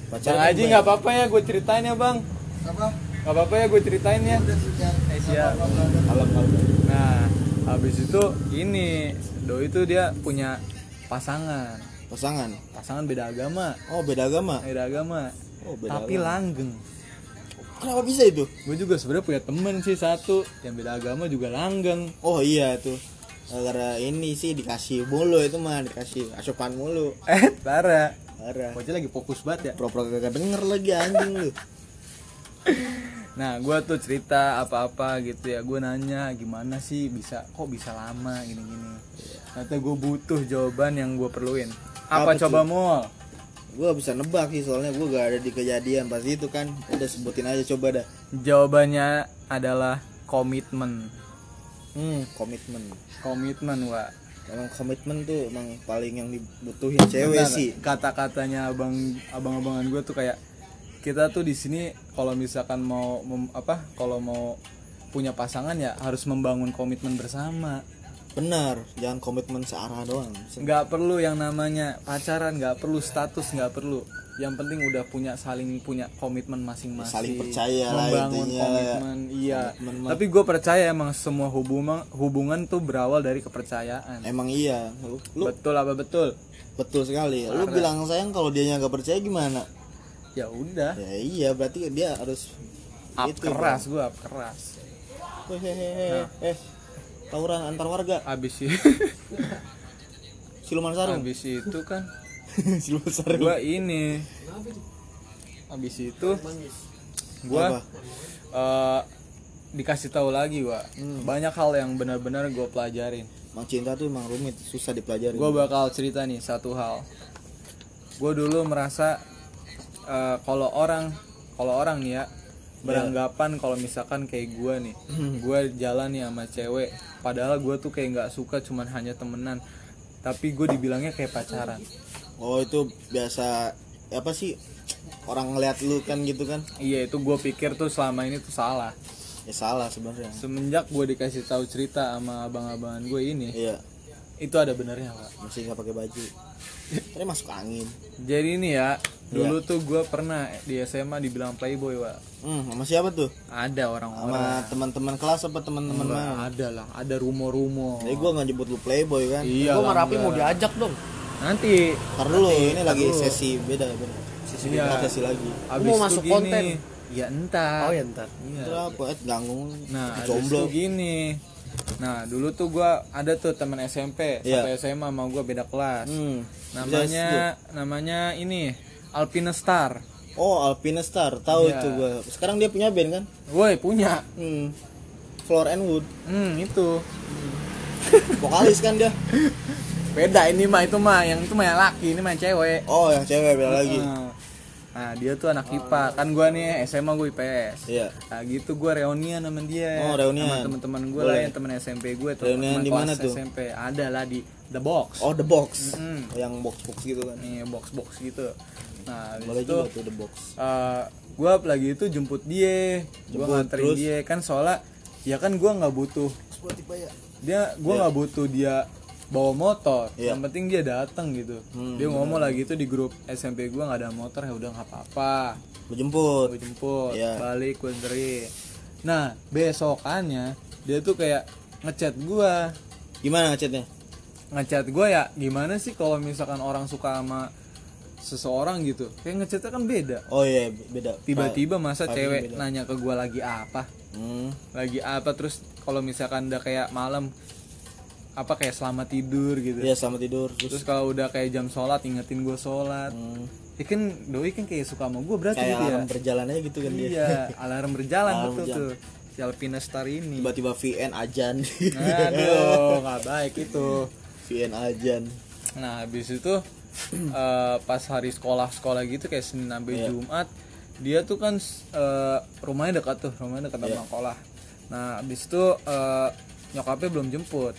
Speaker 2: Pacar
Speaker 1: bang Aji nggak apa-apa ya gue ceritain ya bang.
Speaker 3: Apa?
Speaker 1: Nggak apa-apa ya gue ceritain ya. Eh, siap.
Speaker 2: alam alam
Speaker 1: nah habis itu ini doi itu dia punya pasangan
Speaker 2: pasangan?
Speaker 1: Pasangan beda agama.
Speaker 2: Oh beda agama?
Speaker 1: Beda agama.
Speaker 2: Oh beda
Speaker 1: tapi
Speaker 2: agama.
Speaker 1: langgeng.
Speaker 2: Kenapa bisa itu?
Speaker 1: Gue juga sebenarnya punya temen sih satu. Yang beda agama juga langgeng.
Speaker 2: Oh iya tuh gara ini sih dikasih mulu itu mah dikasih asupan mulu.
Speaker 1: Eh parah.
Speaker 2: Parah.
Speaker 1: Bocah lagi fokus banget ya.
Speaker 2: Pro-pro kagak denger lagi anjing lu.
Speaker 1: Nah gue tuh cerita apa-apa gitu ya. Gue nanya gimana sih bisa kok bisa lama gini-gini? Kata gue butuh jawaban yang gue perluin apa,
Speaker 2: Apa
Speaker 1: coba mul?
Speaker 2: Gua bisa nebak sih soalnya gua gak ada di kejadian pas itu kan. Udah sebutin aja coba dah.
Speaker 1: Jawabannya adalah komitmen.
Speaker 2: Hmm komitmen.
Speaker 1: Komitmen wa.
Speaker 2: Emang komitmen tuh emang paling yang dibutuhin cewek
Speaker 1: Benar,
Speaker 2: sih.
Speaker 1: Kata-katanya abang abang-abangan gue tuh kayak kita tuh di sini kalau misalkan mau mem- apa kalau mau punya pasangan ya harus membangun komitmen bersama
Speaker 2: benar jangan komitmen searah doang.
Speaker 1: Nggak perlu yang namanya pacaran nggak perlu status nggak perlu. Yang penting udah punya saling punya komitmen masing-masing.
Speaker 2: Saling percaya lah
Speaker 1: membangun
Speaker 2: intinya.
Speaker 1: komitmen iya.
Speaker 2: Komitmen
Speaker 1: tapi gue percaya emang semua hubungan hubungan tuh berawal dari kepercayaan.
Speaker 2: Emang iya. Lu, lu
Speaker 1: betul apa betul?
Speaker 2: Betul sekali. Lu bilang sayang kalau dia nggak percaya gimana?
Speaker 1: Ya udah.
Speaker 2: Ya iya berarti dia harus
Speaker 1: up
Speaker 2: itu,
Speaker 1: keras gue up keras.
Speaker 2: Hehehe. Eh tawuran antar warga.
Speaker 1: Abis sih
Speaker 2: siluman sarung.
Speaker 1: Abis itu kan
Speaker 2: siluman sarung.
Speaker 1: gue ini. Abis itu gue
Speaker 2: Apa?
Speaker 1: eh, dikasih tahu lagi wa
Speaker 2: Hmm.
Speaker 1: banyak hal yang benar-benar gue pelajarin.
Speaker 2: Emang cinta tuh emang rumit susah dipelajari
Speaker 1: gue bakal cerita nih satu hal. Gue dulu merasa eh, kalau orang kalau orang nih ya beranggapan kalau misalkan kayak gue nih gue jalan nih sama cewek padahal gue tuh kayak nggak suka cuman hanya temenan. Tapi gue dibilangnya kayak pacaran.
Speaker 2: Oh itu biasa apa sih orang ngeliat lu kan gitu kan?
Speaker 1: Iya itu gue pikir tuh selama ini tuh salah.
Speaker 2: Ya salah sebenarnya.
Speaker 1: Semenjak gue dikasih tahu cerita sama abang-abangan gue ini
Speaker 2: iya.
Speaker 1: itu ada benernya pak.
Speaker 2: Masih nggak pakai baju. Tadi masuk angin.
Speaker 1: Jadi ini ya dulu tuh gue pernah di SMA dibilang playboy pak
Speaker 2: hmm sama siapa tuh
Speaker 1: ada orang-orang
Speaker 2: sama teman-teman kelas apa teman-teman mana
Speaker 1: ada lah ada rumor-rumor
Speaker 2: jadi gua nggak nyebut lu playboy kan
Speaker 1: iya
Speaker 3: Gua
Speaker 1: lah,
Speaker 3: sama Rapi mau diajak dong.
Speaker 1: nanti
Speaker 2: Ntar dulu ini lagi
Speaker 1: dulu.
Speaker 2: sesi beda beda sesi
Speaker 1: Iya.
Speaker 2: beda sesi lagi
Speaker 1: abis
Speaker 3: mau masuk
Speaker 1: gini,
Speaker 3: konten.
Speaker 1: ya entah
Speaker 3: Oh ya ntar.
Speaker 1: Iya.
Speaker 2: Itu apa? Eh, ganggu.
Speaker 1: Nah,
Speaker 2: jomblo.
Speaker 1: itu gini. Nah, dulu tuh gua ada tuh teman SMP
Speaker 2: Iya.
Speaker 1: sampai SMA sama gua beda kelas.
Speaker 2: Hmm.
Speaker 1: Namanya namanya ini Alpine Star.
Speaker 2: Oh, Alpine Star, tahu
Speaker 1: Iya.
Speaker 2: itu gua. Sekarang dia punya band kan?
Speaker 1: Woi, punya.
Speaker 2: Hmm. Floor and Wood.
Speaker 1: Hmm, itu.
Speaker 2: Vokalis kan dia?
Speaker 1: Beda ini mah itu mah yang itu mah yang laki, ini mah yang cewek.
Speaker 2: Oh, yang cewek beda lagi.
Speaker 1: Nah, Nah, dia tuh anak IPA. Kan gua nih SMA gue IPS.
Speaker 2: Iya.
Speaker 1: Nah, gitu gua reunian sama dia.
Speaker 2: Oh, reunian.
Speaker 1: Sama teman-teman gue lah yang teman SMP gue tuh.
Speaker 2: Reunian di mana tuh?
Speaker 1: SMP. Ada lah di The Box.
Speaker 2: Oh, The Box.
Speaker 1: Mm-mm.
Speaker 2: Yang box-box gitu kan.
Speaker 1: Nih, box-box gitu. Nah,
Speaker 2: Boleh
Speaker 1: itu
Speaker 2: juga tuh The Box.
Speaker 1: eh gua lagi itu jemput dia. Gua
Speaker 2: Jemput,
Speaker 1: nganterin
Speaker 2: terus?
Speaker 1: dia kan soalnya ya kan gua nggak butuh
Speaker 2: ya.
Speaker 1: dia gua nggak butuh dia bawa motor
Speaker 2: Iya.
Speaker 1: yang penting dia datang gitu
Speaker 2: Hmm,
Speaker 1: dia ngomong lagi itu di grup SMP gua nggak ada motor ya udah nggak apa-apa
Speaker 2: Gua jemput.
Speaker 1: gue jemput
Speaker 2: Iya.
Speaker 1: balik gue anterin nah besokannya dia tuh kayak ngechat gua
Speaker 2: Gimana ngechatnya?
Speaker 1: ngechat gua ya gimana sih kalau misalkan orang suka sama seseorang gitu kayak ngechatnya kan beda
Speaker 2: Oh iya, beda.
Speaker 1: tiba-tiba masa cewek
Speaker 2: beda.
Speaker 1: nanya ke gua lagi apa
Speaker 2: Hmm.
Speaker 1: lagi apa terus kalau misalkan udah kayak malam apa kayak selamat tidur gitu
Speaker 2: Iya, selamat tidur.
Speaker 1: terus
Speaker 2: Terus
Speaker 1: kalau udah kayak jam sholat ingetin gue sholat
Speaker 2: hmm,
Speaker 1: ya kan doi kan kayak suka sama gue berarti
Speaker 2: kayak
Speaker 1: gitu ya
Speaker 2: alarm berjalan aja gitu kan dia.
Speaker 1: iya alarm berjalan
Speaker 2: Alarm
Speaker 1: betul
Speaker 2: berjalan.
Speaker 1: tuh si Alpina Star ini
Speaker 2: Tiba-tiba VN ajan.
Speaker 1: aduh nggak baik itu
Speaker 2: VN ajan.
Speaker 1: nah habis itu eh, pas hari sekolah sekolah gitu kayak senin sampai
Speaker 2: Iya.
Speaker 1: jumat dia tuh kan eh, rumahnya dekat tuh rumahnya dekat
Speaker 2: Iya.
Speaker 1: sama sekolah nah habis itu eh, nyokapnya belum jemput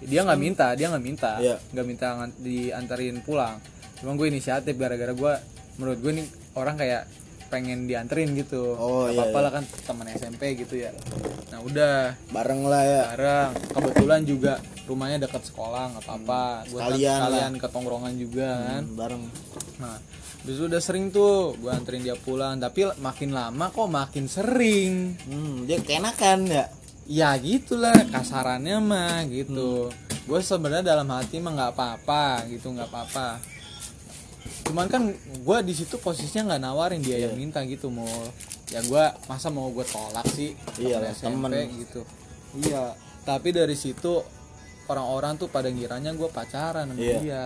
Speaker 1: dia nggak minta dia nggak minta
Speaker 2: Iya.
Speaker 1: nggak minta ngan- diantarin pulang cuma gue inisiatif gara-gara gue menurut gue nih orang kayak pengen dianterin gitu
Speaker 2: Oh,
Speaker 1: Gak
Speaker 2: iya,
Speaker 1: apa-apa
Speaker 2: iya.
Speaker 1: lah kan teman SMP gitu ya nah udah
Speaker 2: Bareng lah ya.
Speaker 1: bareng kebetulan juga rumahnya dekat sekolah nggak apa-apa.
Speaker 2: Sekalian lah.
Speaker 1: sekalian ke tongkrongan juga kan?
Speaker 2: Hmm, bareng.
Speaker 1: nah itu udah sering tuh gue anterin dia pulang. Tapi makin lama kok makin sering.
Speaker 2: Hmm, dia keenakan ya.
Speaker 1: ya gitulah kasarannya mah gitu. Gue sebenarnya dalam hati mah nggak apa-apa gitu nggak apa-apa. Cuman kan gue di situ posisinya nggak nawarin dia yang minta gitu mau ya gue masa mau gue tolak sih?
Speaker 2: Iya
Speaker 1: SMP
Speaker 2: temen.
Speaker 1: gitu. Iya. Tapi dari situ orang-orang tuh pada ngiranya gue pacaran sama
Speaker 2: Iya.
Speaker 1: dia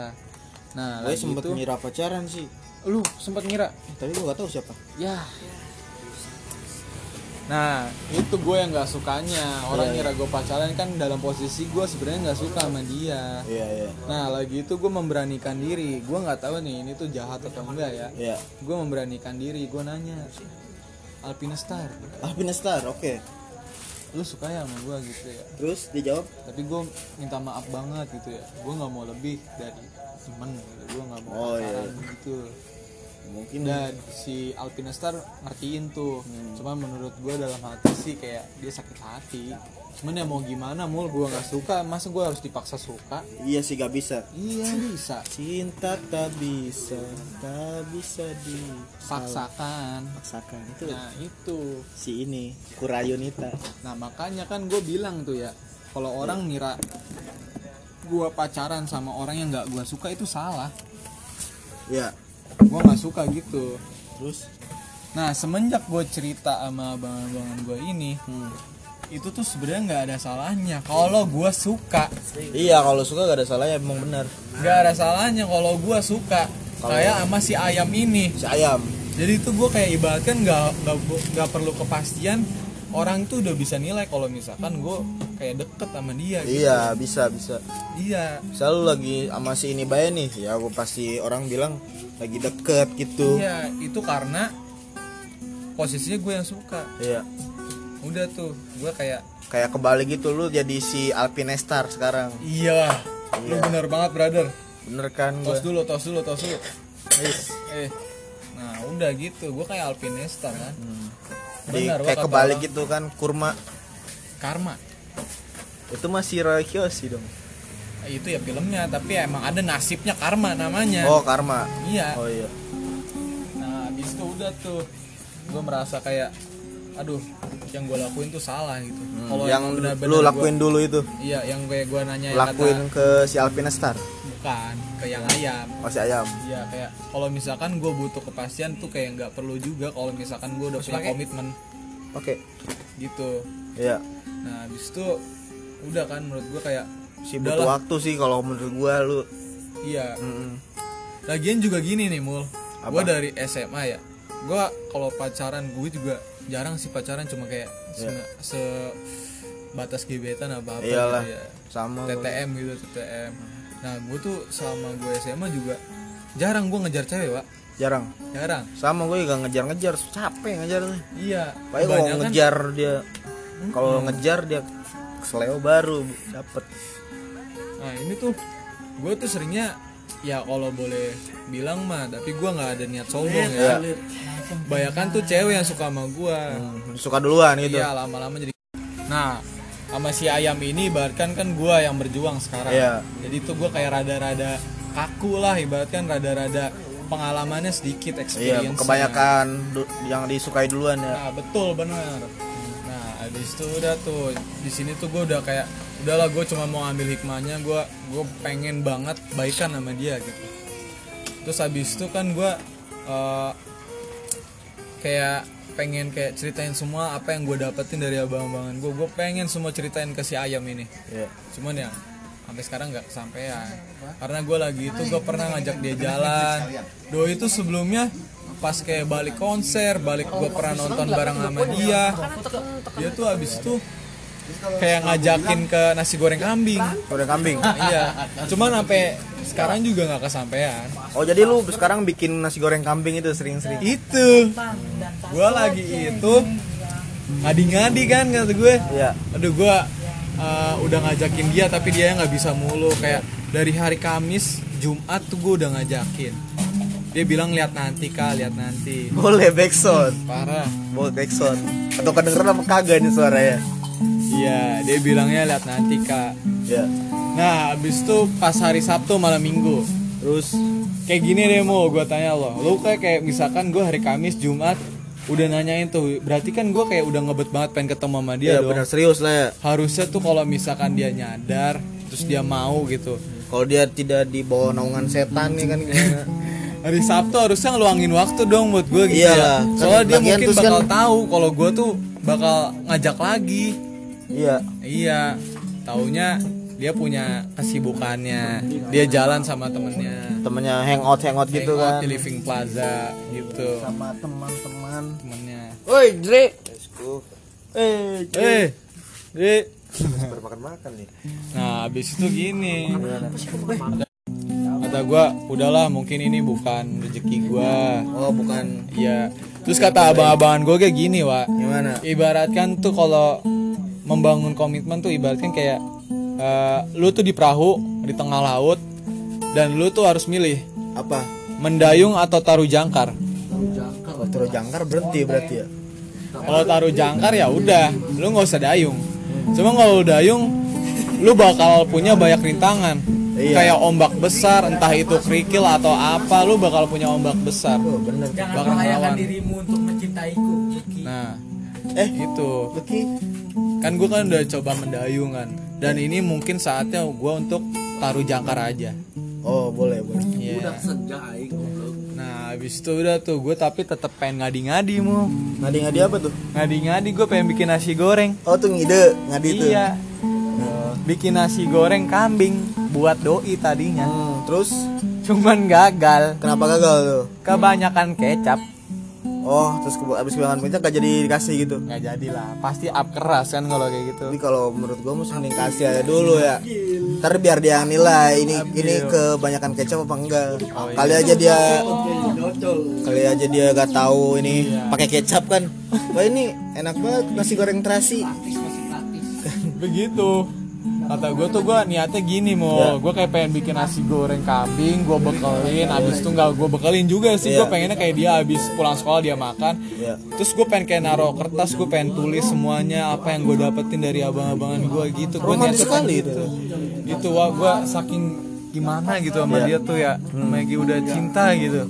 Speaker 1: nah
Speaker 2: Gue sempet
Speaker 1: itu
Speaker 2: ngira pacaran sih.
Speaker 1: lu sempet ngira
Speaker 2: Tapi gue gak tahu siapa.
Speaker 1: ya nah itu gue yang nggak sukanya orang
Speaker 2: Iya,
Speaker 1: ngira gue pacaran kan dalam posisi gue sebenarnya nggak suka sama dia
Speaker 2: Iya, iya.
Speaker 1: nah lagi itu gue memberanikan diri gue nggak tahu nih ini tuh jahat atau enggak ya
Speaker 2: Iya.
Speaker 1: gue memberanikan diri gue nanya Alpina Star
Speaker 2: Alpina Star, oke.
Speaker 1: Lu suka ya sama gue gitu ya?
Speaker 2: Terus dia jawab,
Speaker 1: tapi gue minta maaf banget gitu ya. Gue nggak mau lebih dari temen gitu. Gue nggak mau
Speaker 2: Oh, iya,
Speaker 1: pacaran gitu
Speaker 2: mungkin
Speaker 1: dan si Alpina Star ngertiin tuh.
Speaker 2: Hmm.
Speaker 1: cuman menurut gue dalam hati sih kayak dia sakit hati. Cuman ya mau gimana mul? Gue nggak suka. Masa gue harus dipaksa suka?
Speaker 2: Iya sih gak bisa.
Speaker 1: iya bisa.
Speaker 2: Cinta tak bisa, tak bisa dipaksakan.
Speaker 1: paksakan
Speaker 2: Itu.
Speaker 1: Nah itu.
Speaker 2: Si ini, Kurayunita.
Speaker 1: nah makanya kan gue bilang tuh ya kalau orang ngira gue pacaran sama orang yang nggak gue suka itu salah.
Speaker 2: Ya,
Speaker 1: gue nggak suka gitu
Speaker 2: terus
Speaker 1: nah semenjak gue cerita sama abang-abangan gue ini
Speaker 2: hmm.
Speaker 1: itu tuh sebenarnya nggak ada salahnya kalau gue suka
Speaker 2: Iya, kalau suka gak ada salahnya emang benar.
Speaker 1: nggak ada salahnya kalau gue suka kayak sama si ayam ini
Speaker 2: Si ayam.
Speaker 1: jadi itu gue kayak ibaratkan nggak nggak perlu kepastian orang tuh udah bisa nilai kalau misalkan gue kayak deket sama dia gitu.
Speaker 2: Iya, bisa bisa.
Speaker 1: iya
Speaker 2: Selalu lagi sama si ini bayar nih, ya aku pasti orang bilang lagi deket gitu.
Speaker 1: iya itu karena posisinya gue yang suka
Speaker 2: Iya.
Speaker 1: udah tuh gue kayak
Speaker 2: Kayak kebalik gitu lu jadi si Alpine Star sekarang.
Speaker 1: iya lu
Speaker 2: Iya.
Speaker 1: bener banget brother
Speaker 2: Bener kan
Speaker 1: tos
Speaker 2: gue?
Speaker 1: dulu tos dulu tos dulu eh nah udah gitu gue kayak alpinista kan
Speaker 2: Hmm. Jadi
Speaker 1: Benar,
Speaker 2: kayak
Speaker 1: kata
Speaker 2: kebalik
Speaker 1: orang.
Speaker 2: gitu kan kurma.
Speaker 1: karma
Speaker 2: Itu masih Roy Kiyoshi dong.
Speaker 1: itu ya filmnya tapi emang ada nasibnya karma namanya
Speaker 2: Oh, karma.
Speaker 1: iya
Speaker 2: Oh iya.
Speaker 1: nah habis itu udah tuh gue merasa kayak aduh yang gue lakuin tuh salah gitu kalau
Speaker 2: Hmm, yang
Speaker 1: benar-benar
Speaker 2: lu
Speaker 1: gua-
Speaker 2: lakuin dulu itu.
Speaker 1: iya yang kayak gue nanya yang
Speaker 2: lakuin
Speaker 1: kata
Speaker 2: ke si Alpine Star.
Speaker 1: bukan ke yang ayam
Speaker 2: masih ayam
Speaker 1: Iya kayak kalau misalkan gue butuh kepastian tuh kayak nggak perlu juga kalau misalkan gue udah punya komitmen
Speaker 2: oke
Speaker 1: gitu
Speaker 2: iya
Speaker 1: nah habis itu udah kan menurut gue kayak
Speaker 2: sih butuh waktu sih kalau menurut gua lu.
Speaker 1: Iya.
Speaker 2: Mm-mm.
Speaker 1: lagian juga gini nih mul. Gue dari SMA ya gue kalau pacaran gue juga jarang sih pacaran cuma kayak se- sebatas gebetan apa apa
Speaker 2: Iyalah.
Speaker 1: gitu ya.
Speaker 2: sama.
Speaker 1: TTM gitu TTM nah gue tuh selama gue SMA juga jarang gue ngejar cewek pak
Speaker 2: jarang?
Speaker 1: Jarang.
Speaker 2: Sama gue juga ngejar-ngejar capek ngejar
Speaker 1: iya.
Speaker 2: Paling kalau ngejar dia. Kalau ngejar dia seleo baru dapet
Speaker 1: Nah ini tuh gue tuh seringnya ya kalau boleh bilang mah tapi gue nggak ada niat sombong ya. Bayangkan tuh cewek yang suka sama gue.
Speaker 2: Hmm, suka duluan gitu
Speaker 1: Iya lama-lama jadi. Nah sama si ayam ini ibaratkan kan gue yang berjuang sekarang.
Speaker 2: Iya.
Speaker 1: Jadi tuh gue kayak rada-rada kaku lah ibaratkan rada-rada pengalamannya sedikit
Speaker 2: iya
Speaker 1: experience.
Speaker 2: kebanyakan du- yang disukai duluan ya
Speaker 1: Nah betul bener. Habis itu udah tuh di sini tuh gue udah kayak udahlah gue cuma mau ambil hikmahnya gue gue pengen banget baikan sama dia gitu. Terus habis itu kan gue eh, kayak pengen kayak ceritain semua apa yang gue dapetin dari abang-abangan gue. Gue pengen semua ceritain ke si ayam ini.
Speaker 2: Iya.
Speaker 1: Cuman ya sampai sekarang nggak kesampaian karena gue lagi itu gue pernah ngajak dia jalan do itu sebelumnya pas kayak balik konser balik gue pernah nonton bareng sama dia. Dia tuh abis itu kayak ngajakin ke nasi goreng kambing.
Speaker 2: Goreng kambing.
Speaker 1: iya. Cuman sampai sekarang juga nggak kesampaian.
Speaker 2: Oh jadi lu sekarang bikin nasi goreng kambing itu sering-sering.
Speaker 1: itu. Gue lagi itu ngadi-ngadi kan kata gue.
Speaker 2: Iya.
Speaker 1: aduh gue uh, udah ngajakin dia tapi dia nggak bisa mulu. Kayak dari hari Kamis Jumat tuh gue udah ngajakin dia bilang lihat nanti kak lihat nanti
Speaker 2: Boleh backsound.
Speaker 1: parah
Speaker 2: Boleh backsound. Atau kedengeran apa kagak nih suaranya?
Speaker 1: iya dia bilangnya lihat nanti kak
Speaker 2: Ya.
Speaker 1: nah abis itu pas hari Sabtu malam Minggu
Speaker 2: Terus
Speaker 1: kayak gini deh mau gue tanya lo lo kayak kayak misalkan gue hari Kamis Jumat udah nanyain tuh berarti kan gue kayak udah ngebet banget pengen ketemu sama dia
Speaker 2: ya
Speaker 1: dong
Speaker 2: benar serius lah ya.
Speaker 1: harusnya tuh kalau misalkan dia nyadar terus dia mau gitu
Speaker 2: Kalau dia tidak di bawah naungan setan ya kan gimana?
Speaker 1: hari Sabtu harusnya ngeluangin waktu dong buat gue gitu
Speaker 2: Iyalah,
Speaker 1: ya soalnya dia mungkin bakal
Speaker 2: kan-
Speaker 1: tahu kalau gue tuh bakal ngajak lagi.
Speaker 2: Iya.
Speaker 1: iya. Taunya dia punya kesibukannya. Dia jalan sama temennya.
Speaker 2: Temennya hangout hangout gitu
Speaker 1: Hangout
Speaker 2: kan.
Speaker 1: di living plaza gitu.
Speaker 2: Sama teman-teman.
Speaker 1: temennya.
Speaker 2: Woi, Dre. Eh,
Speaker 1: eh eh
Speaker 2: makan-makan nih.
Speaker 1: nah habis itu gini kata gue udahlah mungkin ini bukan rezeki gue
Speaker 2: Oh, bukan
Speaker 1: Iya. Terus kata abang-abangan gue kayak gini, Wak.
Speaker 2: gimana?
Speaker 1: Ibaratkan tuh kalau membangun komitmen tuh ibaratkan kayak eh, lu tuh di perahu di tengah laut dan lu tuh harus milih
Speaker 2: Apa?
Speaker 1: mendayung atau taruh jangkar.
Speaker 2: Oh, terus jangkar berhenti berarti ya.
Speaker 1: Kalau taruh jangkar ya udah, lu nggak usah dayung. Cuma kalau lu dayung, lu bakal punya banyak rintangan.
Speaker 2: Iya.
Speaker 1: Kayak ombak besar, entah itu kerikil atau apa, lu bakal punya ombak besar.
Speaker 2: Oh, bener.
Speaker 3: Jangan
Speaker 1: Bakal ngelawan.
Speaker 3: dirimu untuk mencintaiku. Lucky.
Speaker 1: Nah,
Speaker 2: Eh,
Speaker 1: itu.
Speaker 2: Lucky.
Speaker 1: kan gue kan udah coba mendayung kan dan ini mungkin saatnya gue untuk taruh jangkar aja
Speaker 2: Oh, boleh, boleh.
Speaker 1: Iya. nah habis itu udah tuh gue tapi tetep pengen ngadi-ngadi mu
Speaker 2: Ngadi-ngadi apa tuh?
Speaker 1: ngadi-ngadi gue pengen bikin nasi goreng
Speaker 2: Oh, tuh ngide, ngadi tuh.
Speaker 1: iya bikin nasi goreng kambing buat doi tadinya
Speaker 2: Hmm, terus
Speaker 1: cuman gagal
Speaker 2: kenapa gagal tuh?
Speaker 1: kebanyakan kecap
Speaker 2: Oh, terus ke- abis kebanyakan minyak gak jadi dikasih gitu.
Speaker 1: nggak jadilah pasti up keras kan kalau kayak gitu
Speaker 2: Tapi kalau menurut gua mesti mending kasih aja dulu ya. Ntar biar dia nilai ini ini kebanyakan kecap apa enggak. Kali aja dia kali aja dia gak tahu ini pakai kecap kan. Wah ini enak banget nasi goreng terasi.
Speaker 1: begitu kata gue tuh gue niatnya gini mau gue kayak pengen bikin nasi goreng kambing gue bekelin abis itu nggak gue bekelin juga sih. Gue
Speaker 2: Iya.
Speaker 1: pengennya kayak dia abis pulang sekolah dia makan.
Speaker 2: Iya.
Speaker 1: terus gue pengen kayak naruh kertas gue pengen tulis semuanya apa yang gue dapetin dari abang-abangan gue gitu. Gue niatnya
Speaker 2: sekali
Speaker 1: gitu. itu. Wah gue saking gimana gitu sama
Speaker 2: Iya.
Speaker 1: dia tuh ya. Maggie udah cinta gitu.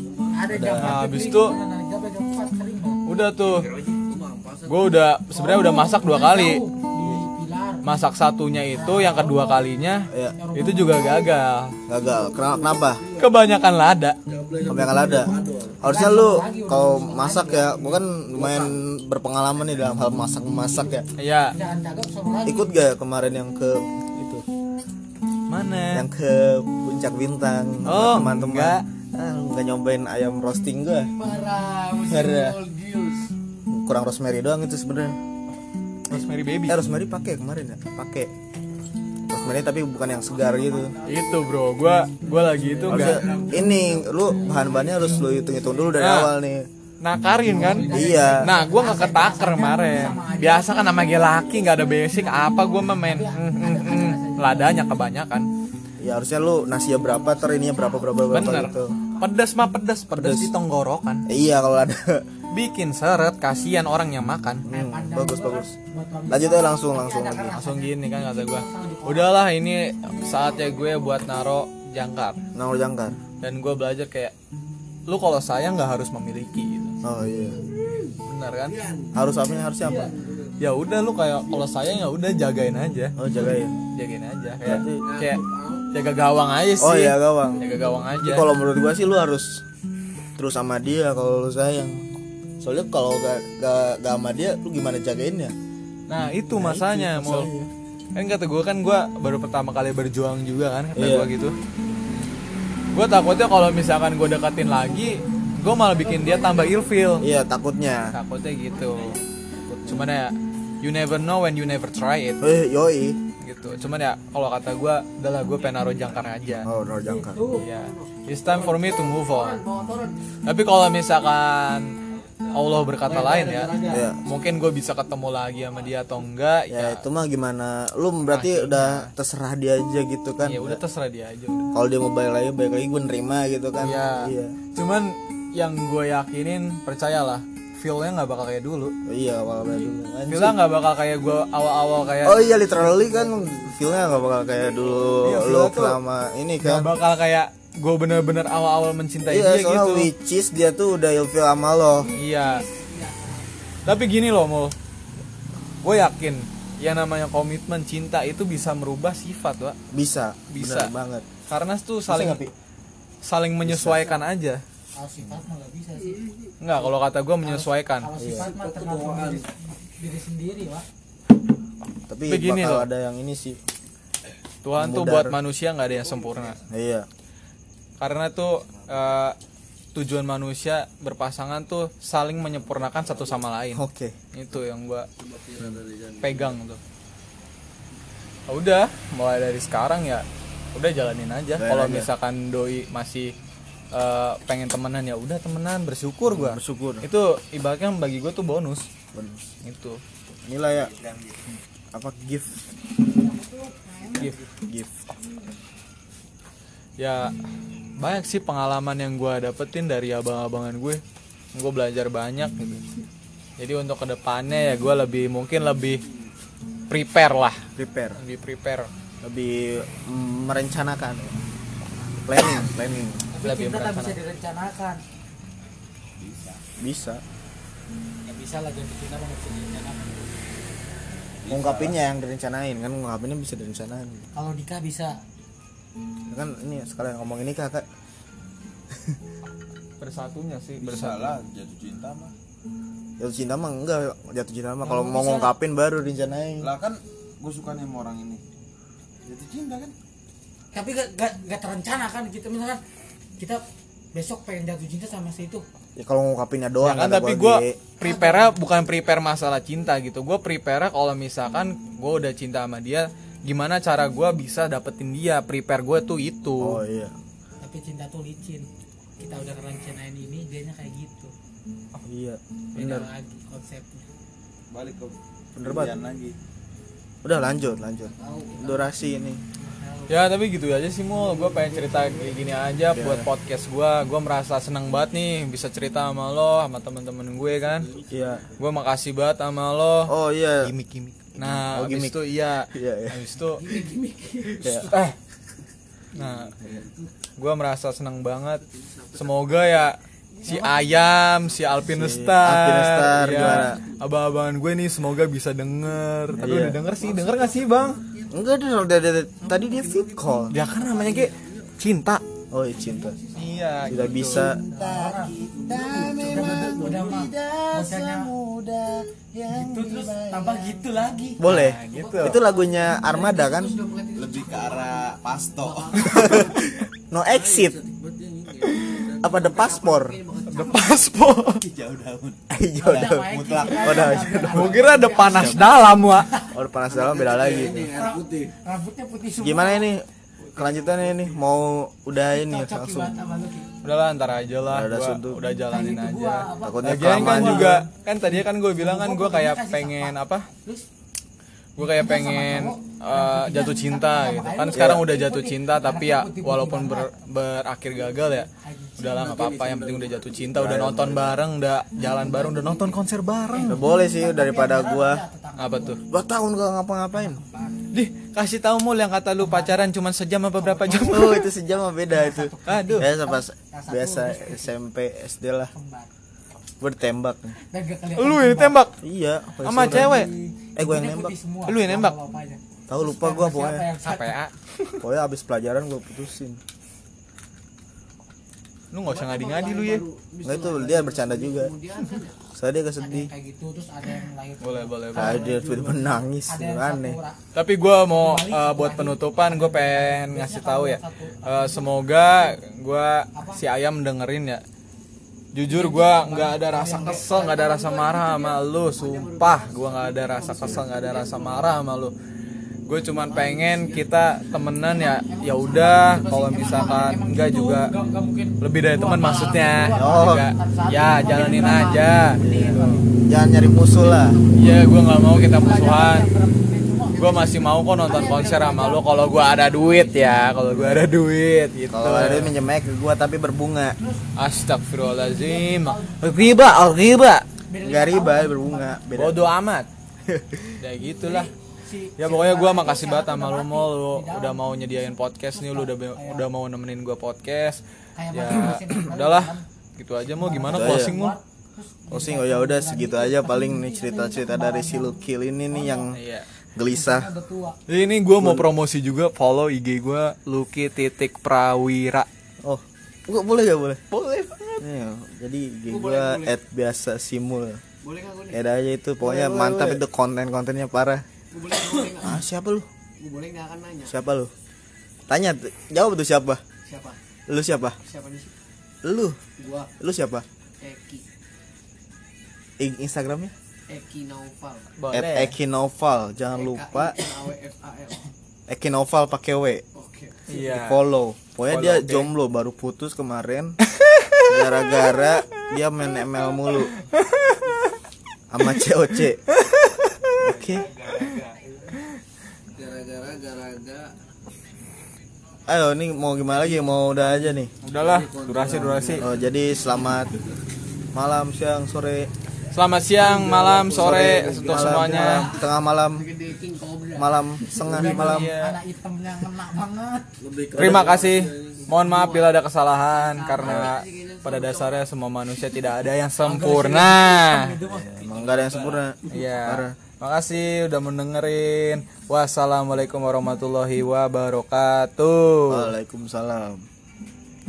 Speaker 1: Nah, abis itu udah tuh gue udah sebenarnya udah masak dua kali masak satunya itu yang kedua kalinya
Speaker 2: Iya.
Speaker 1: itu juga gagal.
Speaker 2: Gagal. Kena- kenapa?
Speaker 1: Kebanyakan lada.
Speaker 2: Kebanyakan ada harusnya lu kalau masak ya gua kan lumayan berpengalaman nih dalam hal masak memasak ya.
Speaker 1: Ya
Speaker 3: Jangan dagang sama lagi.
Speaker 2: ikut gak kemarin yang ke itu?
Speaker 1: Mana?
Speaker 2: Yang ke puncak bintang.
Speaker 1: Oh,
Speaker 2: teman-teman.
Speaker 1: enggak.
Speaker 2: ah, nggak nyobain ayam roasting gua.
Speaker 3: Parah.
Speaker 2: Kurang rosemary doang itu sebenarnya
Speaker 1: rosemary baby.
Speaker 2: Eh rosemary pakai kemarin ya? Pakai. Rosemary tapi bukan yang segar gitu.
Speaker 1: Itu bro. Gua gua lagi itu enggak
Speaker 2: ini lu bahan-bahannya harus lu hitung-hitung dulu dari
Speaker 1: Nah.
Speaker 2: awal nih.
Speaker 1: nakarin kan?
Speaker 2: Iya.
Speaker 1: nah gua nggak ketaker kemarin. Biasa kan nama laki nggak ada basic. Apa gua mah main mm, mm, mm. ladanya kebanyakan.
Speaker 2: Ya harusnya lu nasinya berapa ter ininya berapa berapa berapa
Speaker 1: bener.
Speaker 2: gitu.
Speaker 1: Pedas mah pedas pedas di tenggorokan
Speaker 2: iya kalau ada
Speaker 1: bikin seret kasihan orang yang makan.
Speaker 2: Hmm, bagus bagus. lanjut aja langsung langsung lagi.
Speaker 1: langsung gini kan kata gua. Udahlah ini saatnya gue buat naro jangkar.
Speaker 2: Nongol jangkar.
Speaker 1: Dan gue belajar kayak lu kalau sayang nggak harus memiliki gitu.
Speaker 2: Oh iya.
Speaker 1: Bener kan?
Speaker 2: Harus apa harusnya apa
Speaker 1: ya udah lu kayak kalau sayang ya udah jagain aja.
Speaker 2: Oh jagain.
Speaker 1: Jagain aja kayak kayak jaga gawang aja sih.
Speaker 2: oh iya gawang.
Speaker 1: Jaga gawang aja.
Speaker 2: kalau menurut gua sih lu harus terus sama dia kalau lu sayang soalnya kalau gak, gak, gak sama dia lu gimana jagainnya?
Speaker 1: Nah itu masanya mau kan kata gue kan gue baru pertama kali berjuang juga kan kata
Speaker 2: Iya.
Speaker 1: gue gitu. Gue takutnya kalau misalkan gue deketin lagi gue malah bikin dia tambah ilfeel
Speaker 2: iya takutnya.
Speaker 1: Takutnya gitu. Cuman ya you never know when you never try it.
Speaker 2: Eh yoi.
Speaker 1: Gitu. Cuman ya kalau kata gue udahlah gue pengen naruh jangkar aja.
Speaker 2: Oh nongol jangkar.
Speaker 1: Iya, it's time for me to move on. Tapi kalau misalkan Allah berkata lain ya,
Speaker 2: Iya.
Speaker 1: mungkin gue bisa ketemu lagi sama dia atau enggak
Speaker 2: ya
Speaker 1: ya,
Speaker 2: itu mah gimana? Lu berarti udah terserah dia aja gitu kan?
Speaker 1: Ya udah terserah dia aja
Speaker 2: kalau dia mau balik lagi balik lagi gue nerima gitu kan?
Speaker 1: Iya.
Speaker 2: iya.
Speaker 1: Cuman yang gue yakinin percayalah, feelnya nggak bakal kayak dulu.
Speaker 2: iya awal dulu. Anjing.
Speaker 1: Feelnya nggak bakal kayak gue awal-awal kayak
Speaker 2: oh iya literally kan feelnya gak bakal kayak dulu
Speaker 1: Iya, tuh
Speaker 2: selama ini
Speaker 1: nggak
Speaker 2: kan?
Speaker 1: bakal kayak gue bener-bener awal-awal mencintai
Speaker 2: iya
Speaker 1: dia
Speaker 2: soalnya
Speaker 1: gitu.
Speaker 2: which is dia tuh udah ilfil sama lo
Speaker 1: Iya. Tapi gini loh, Mul. Gue yakin yang namanya komitmen cinta itu bisa merubah sifat, Pak.
Speaker 2: bisa
Speaker 1: Bisa.
Speaker 2: bener banget
Speaker 1: Karena tuh saling
Speaker 2: Pi?
Speaker 1: saling menyesuaikan aja.
Speaker 3: Kalau sifat mah nggak bisa sih.
Speaker 1: Enggak, kalau kata gue menyesuaikan.
Speaker 3: Kalau sifat mah tergantung diri, diri sendiri, Pak.
Speaker 2: tapi
Speaker 1: Begini
Speaker 2: bakal
Speaker 1: loh.
Speaker 2: ada yang ini sih
Speaker 1: Tuhan tuh buat manusia nggak ada yang sempurna.
Speaker 2: iya
Speaker 1: Karena tuh eh, tujuan manusia berpasangan tuh saling menyempurnakan satu sama lain.
Speaker 2: oke
Speaker 1: Itu yang gua pegang tuh. Ya udah, mulai dari sekarang ya udah jalanin aja. Kalau misalkan doi masih eh, pengen temenan ya udah temenan bersyukur gua.
Speaker 2: bersyukur
Speaker 1: Itu ibaratnya bagi gue tuh bonus.
Speaker 2: Bener.
Speaker 1: Itu.
Speaker 2: inilah ya apa gift
Speaker 1: Gift.
Speaker 2: gift
Speaker 1: Ya banyak sih pengalaman yang gua dapetin dari abang-abangan gue. Gue belajar banyak gitu. Jadi untuk ke depannya ya gue lebih mungkin lebih prepare lah,
Speaker 2: prepare
Speaker 1: lebih prepare,
Speaker 2: lebih mm, merencanakan planning planning
Speaker 3: Tapi
Speaker 1: Lebih
Speaker 3: cinta tak bisa direncanakan.
Speaker 2: bisa
Speaker 3: Nggak bisa lah jadi cinta nggak bisa direncanakan.
Speaker 2: ngungkapinnya yang direncanain kan ngungkapinnya bisa direncanain
Speaker 3: Kalau nikah bisa.
Speaker 2: Kan ini sekalian ngomong ini kakak
Speaker 1: bersatunya sih.
Speaker 4: Bisa lah jatuh cinta mah.
Speaker 2: Jatuh cinta mah enggak jatuh cinta mah. Kalau mau ngungkapin baru direncanain.
Speaker 4: Lah kan gue suka nih sama orang ini. Jatuh cinta kan.
Speaker 3: Tapi gak, gak, gak terencana kan kita misalkan kita besok pengen jatuh cinta sama si itu.
Speaker 2: ya kalau ngungkapinnya
Speaker 1: Ya
Speaker 2: doang
Speaker 1: kan
Speaker 2: kata
Speaker 1: tapi
Speaker 2: gua,
Speaker 1: gue prepare bukan prepare masalah cinta gitu. Gue prepare kalau misalkan gue udah cinta sama dia gimana cara gue bisa dapetin dia prepare gue tuh itu
Speaker 2: oh iya
Speaker 3: Tapi cinta tuh licin. Kita udah rencanain ini, dianya kayak gitu.
Speaker 2: iya
Speaker 3: Beda
Speaker 2: bener
Speaker 3: lagi konsepnya.
Speaker 4: balik ke
Speaker 2: Bener banget.
Speaker 4: lagi
Speaker 2: udah lanjut lanjut durasi ini
Speaker 1: Ya tapi gitu aja sih mul, gue pengen cerita kayak gini aja buat podcast gue. Gue merasa seneng banget nih bisa cerita sama lo, sama temen-temen gue kan.
Speaker 2: iya
Speaker 1: Gue makasih banget sama lo.
Speaker 2: oh iya
Speaker 1: Gimik gimik. Nah,
Speaker 2: Oh, gimik.
Speaker 1: itu iya,
Speaker 2: Iya, iya.
Speaker 1: habis itu
Speaker 2: Iya.
Speaker 1: eh. Nah, gue merasa seneng banget. Semoga ya si Ayam, si Alpin Star,
Speaker 2: Alpin Star,
Speaker 1: iya.
Speaker 2: gimana?
Speaker 1: abang-abangan gue nih semoga bisa denger. Tapi
Speaker 2: Iya.
Speaker 1: udah denger sih, denger gak sih bang?
Speaker 2: Enggak udah tadi dia fit call.
Speaker 1: Dia kan namanya kayak cinta.
Speaker 2: Oh iya cinta.
Speaker 1: Iya.
Speaker 2: Tidak bisa.
Speaker 3: udah udah mah modalnya gitu terus tambah gitu lagi
Speaker 2: Boleh.
Speaker 1: gitu.
Speaker 2: Itu lagunya Armada kan?
Speaker 4: lebih ke arah pasto
Speaker 2: No exit. Apa the paspor?
Speaker 1: The paspor.
Speaker 4: jauh daun
Speaker 2: Ayo udah.
Speaker 4: mutlak
Speaker 2: Udah.
Speaker 1: Gue kira ada panas dalam wa.
Speaker 2: Oh, panas dalam beda lagi.
Speaker 3: rambutnya putih semua
Speaker 2: Gimana ini? Kelanjutannya ini mau udah ini
Speaker 3: cocok
Speaker 2: langsung.
Speaker 1: Udah lah ntar aja lah.
Speaker 2: Udah
Speaker 1: Gua
Speaker 2: suntuk.
Speaker 1: udah jalanin aja.
Speaker 2: Takutnya
Speaker 1: Lagian kan
Speaker 2: kelamaan
Speaker 1: juga kan tadinya kan gue bilang kan gue kayak pengen apa? Gue kayak pengen eh, jatuh cinta gitu. Kan sekarang udah jatuh cinta tapi ya walaupun ber- berakhir gagal ya udahlah nggak apa-apa yang penting udah jatuh cinta udah nonton bareng udah jalan bareng udah nonton konser bareng
Speaker 2: Udah boleh sih daripada gua
Speaker 1: apa tuh
Speaker 2: dua tahun gak ngapa-ngapain.
Speaker 1: Dih, kasih tahu mul yang kata lu pacaran cuma sejam apa berapa jam?
Speaker 2: Oh itu sejam beda itu.
Speaker 1: Aduh.
Speaker 2: Biasa pas biasa SMP SD lah. Gue ditembak.
Speaker 1: Lu ini tembak
Speaker 2: Iya.
Speaker 1: sama cewek.
Speaker 2: Eh gue yang nembak.
Speaker 1: Lu yang nembak?
Speaker 2: Tahu lupa gua
Speaker 3: Siapa
Speaker 2: pokoknya.
Speaker 3: yang
Speaker 1: Apa ya?
Speaker 2: Pokoknya abis pelajaran gue putusin.
Speaker 1: Lu nggak usah ngadi-ngadi lu ya.
Speaker 2: Nggak itu dia bercanda juga. Saya dia kesedih.
Speaker 3: kayak gitu terus ada yang lahir
Speaker 1: Boleh, boleh, boleh.
Speaker 2: Dia tiba menangis
Speaker 3: ada yang
Speaker 2: aneh.
Speaker 1: Tapi gue mau eh, buat penutupan gue pengen ngasih tahu ya. Eh, semoga gue si ayam dengerin ya. Jujur gue nggak ada rasa kesel, nggak ada rasa marah sama lu. Sumpah gue nggak ada rasa kesel, nggak ada rasa marah sama lu. Gue cuman pengen kita temenan ya. Ya udah, kalau misalkan enggak juga lebih dari teman maksudnya.
Speaker 2: Oh.
Speaker 1: Juga, ya jalanin aja.
Speaker 2: Jangan nyari musuh lah.
Speaker 1: Iya, gue nggak mau kita musuhan. Gue masih mau kok nonton konser sama lo kalau gue ada duit ya, kalau gue ada duit gitu.
Speaker 2: Kalau ada minjem aja ke gua tapi berbunga.
Speaker 1: Astagfirullahaladzim. Riba, riba.
Speaker 2: Enggak riba, berbunga. Beda.
Speaker 1: Bodoh amat. Ya gitulah. Ya pokoknya gue makasih banget sama lo mau lu udah mau nyediain podcast nih, lu udah udah mau nemenin gue podcast. Ya udahlah, gitu aja mau gimana
Speaker 2: ya.
Speaker 1: closing mau?
Speaker 2: Closing oh ya udah segitu aja paling nih cerita-cerita dari si Lukil ini nih yang
Speaker 1: Iya.
Speaker 2: Gelisah.
Speaker 1: Ini gue mau promosi juga follow IG gue Luki titik Prawira.
Speaker 2: Oh, gua boleh gak boleh? Boleh. jadi IG gua at biasa simul.
Speaker 4: boleh gue
Speaker 2: Ya udah aja itu pokoknya mantap itu konten-kontennya parah.
Speaker 4: gue boleh boleh
Speaker 2: Ah, siapa lu?
Speaker 4: gue boleh nggak akan nanya
Speaker 2: Siapa lu? Tanya jawab tuh siapa?
Speaker 4: siapa
Speaker 2: Lu siapa?
Speaker 4: siapa nih sih
Speaker 2: Lu.
Speaker 4: gua
Speaker 2: Lu siapa?
Speaker 4: Eki
Speaker 2: Instagramnya?
Speaker 4: Eki Naufal
Speaker 2: At Ekinoval. Jangan lupa
Speaker 4: A W F A L
Speaker 2: Ekinoval pakai W.
Speaker 4: oke
Speaker 1: Iya.
Speaker 2: Follow. Pokoknya dia jomblo baru putus kemarin. Gara-gara dia main ML mulu. Sama COC. Oke.
Speaker 4: gara-gara gara-gara
Speaker 2: Ayo nih mau gimana lagi? Mau udah aja nih.
Speaker 1: Udahlah, durasi durasi.
Speaker 2: Oh, jadi selamat malam, siang, sore,
Speaker 1: Selamat siang, malam, sore untuk
Speaker 2: malam,
Speaker 1: semuanya.
Speaker 2: malam, tengah malam, malam, setengah malam.
Speaker 1: Iya.
Speaker 3: anak hitamnya ngena banget
Speaker 1: Terima kasih. Mohon maaf bila ada kesalahan karena pada dasarnya semua manusia tidak ada yang sempurna.
Speaker 2: Emang nggak ada yang sempurna.
Speaker 1: Iya. Makasih udah mendengerin. Wassalamualaikum warahmatullahi wabarakatuh.
Speaker 2: Waalaikumsalam.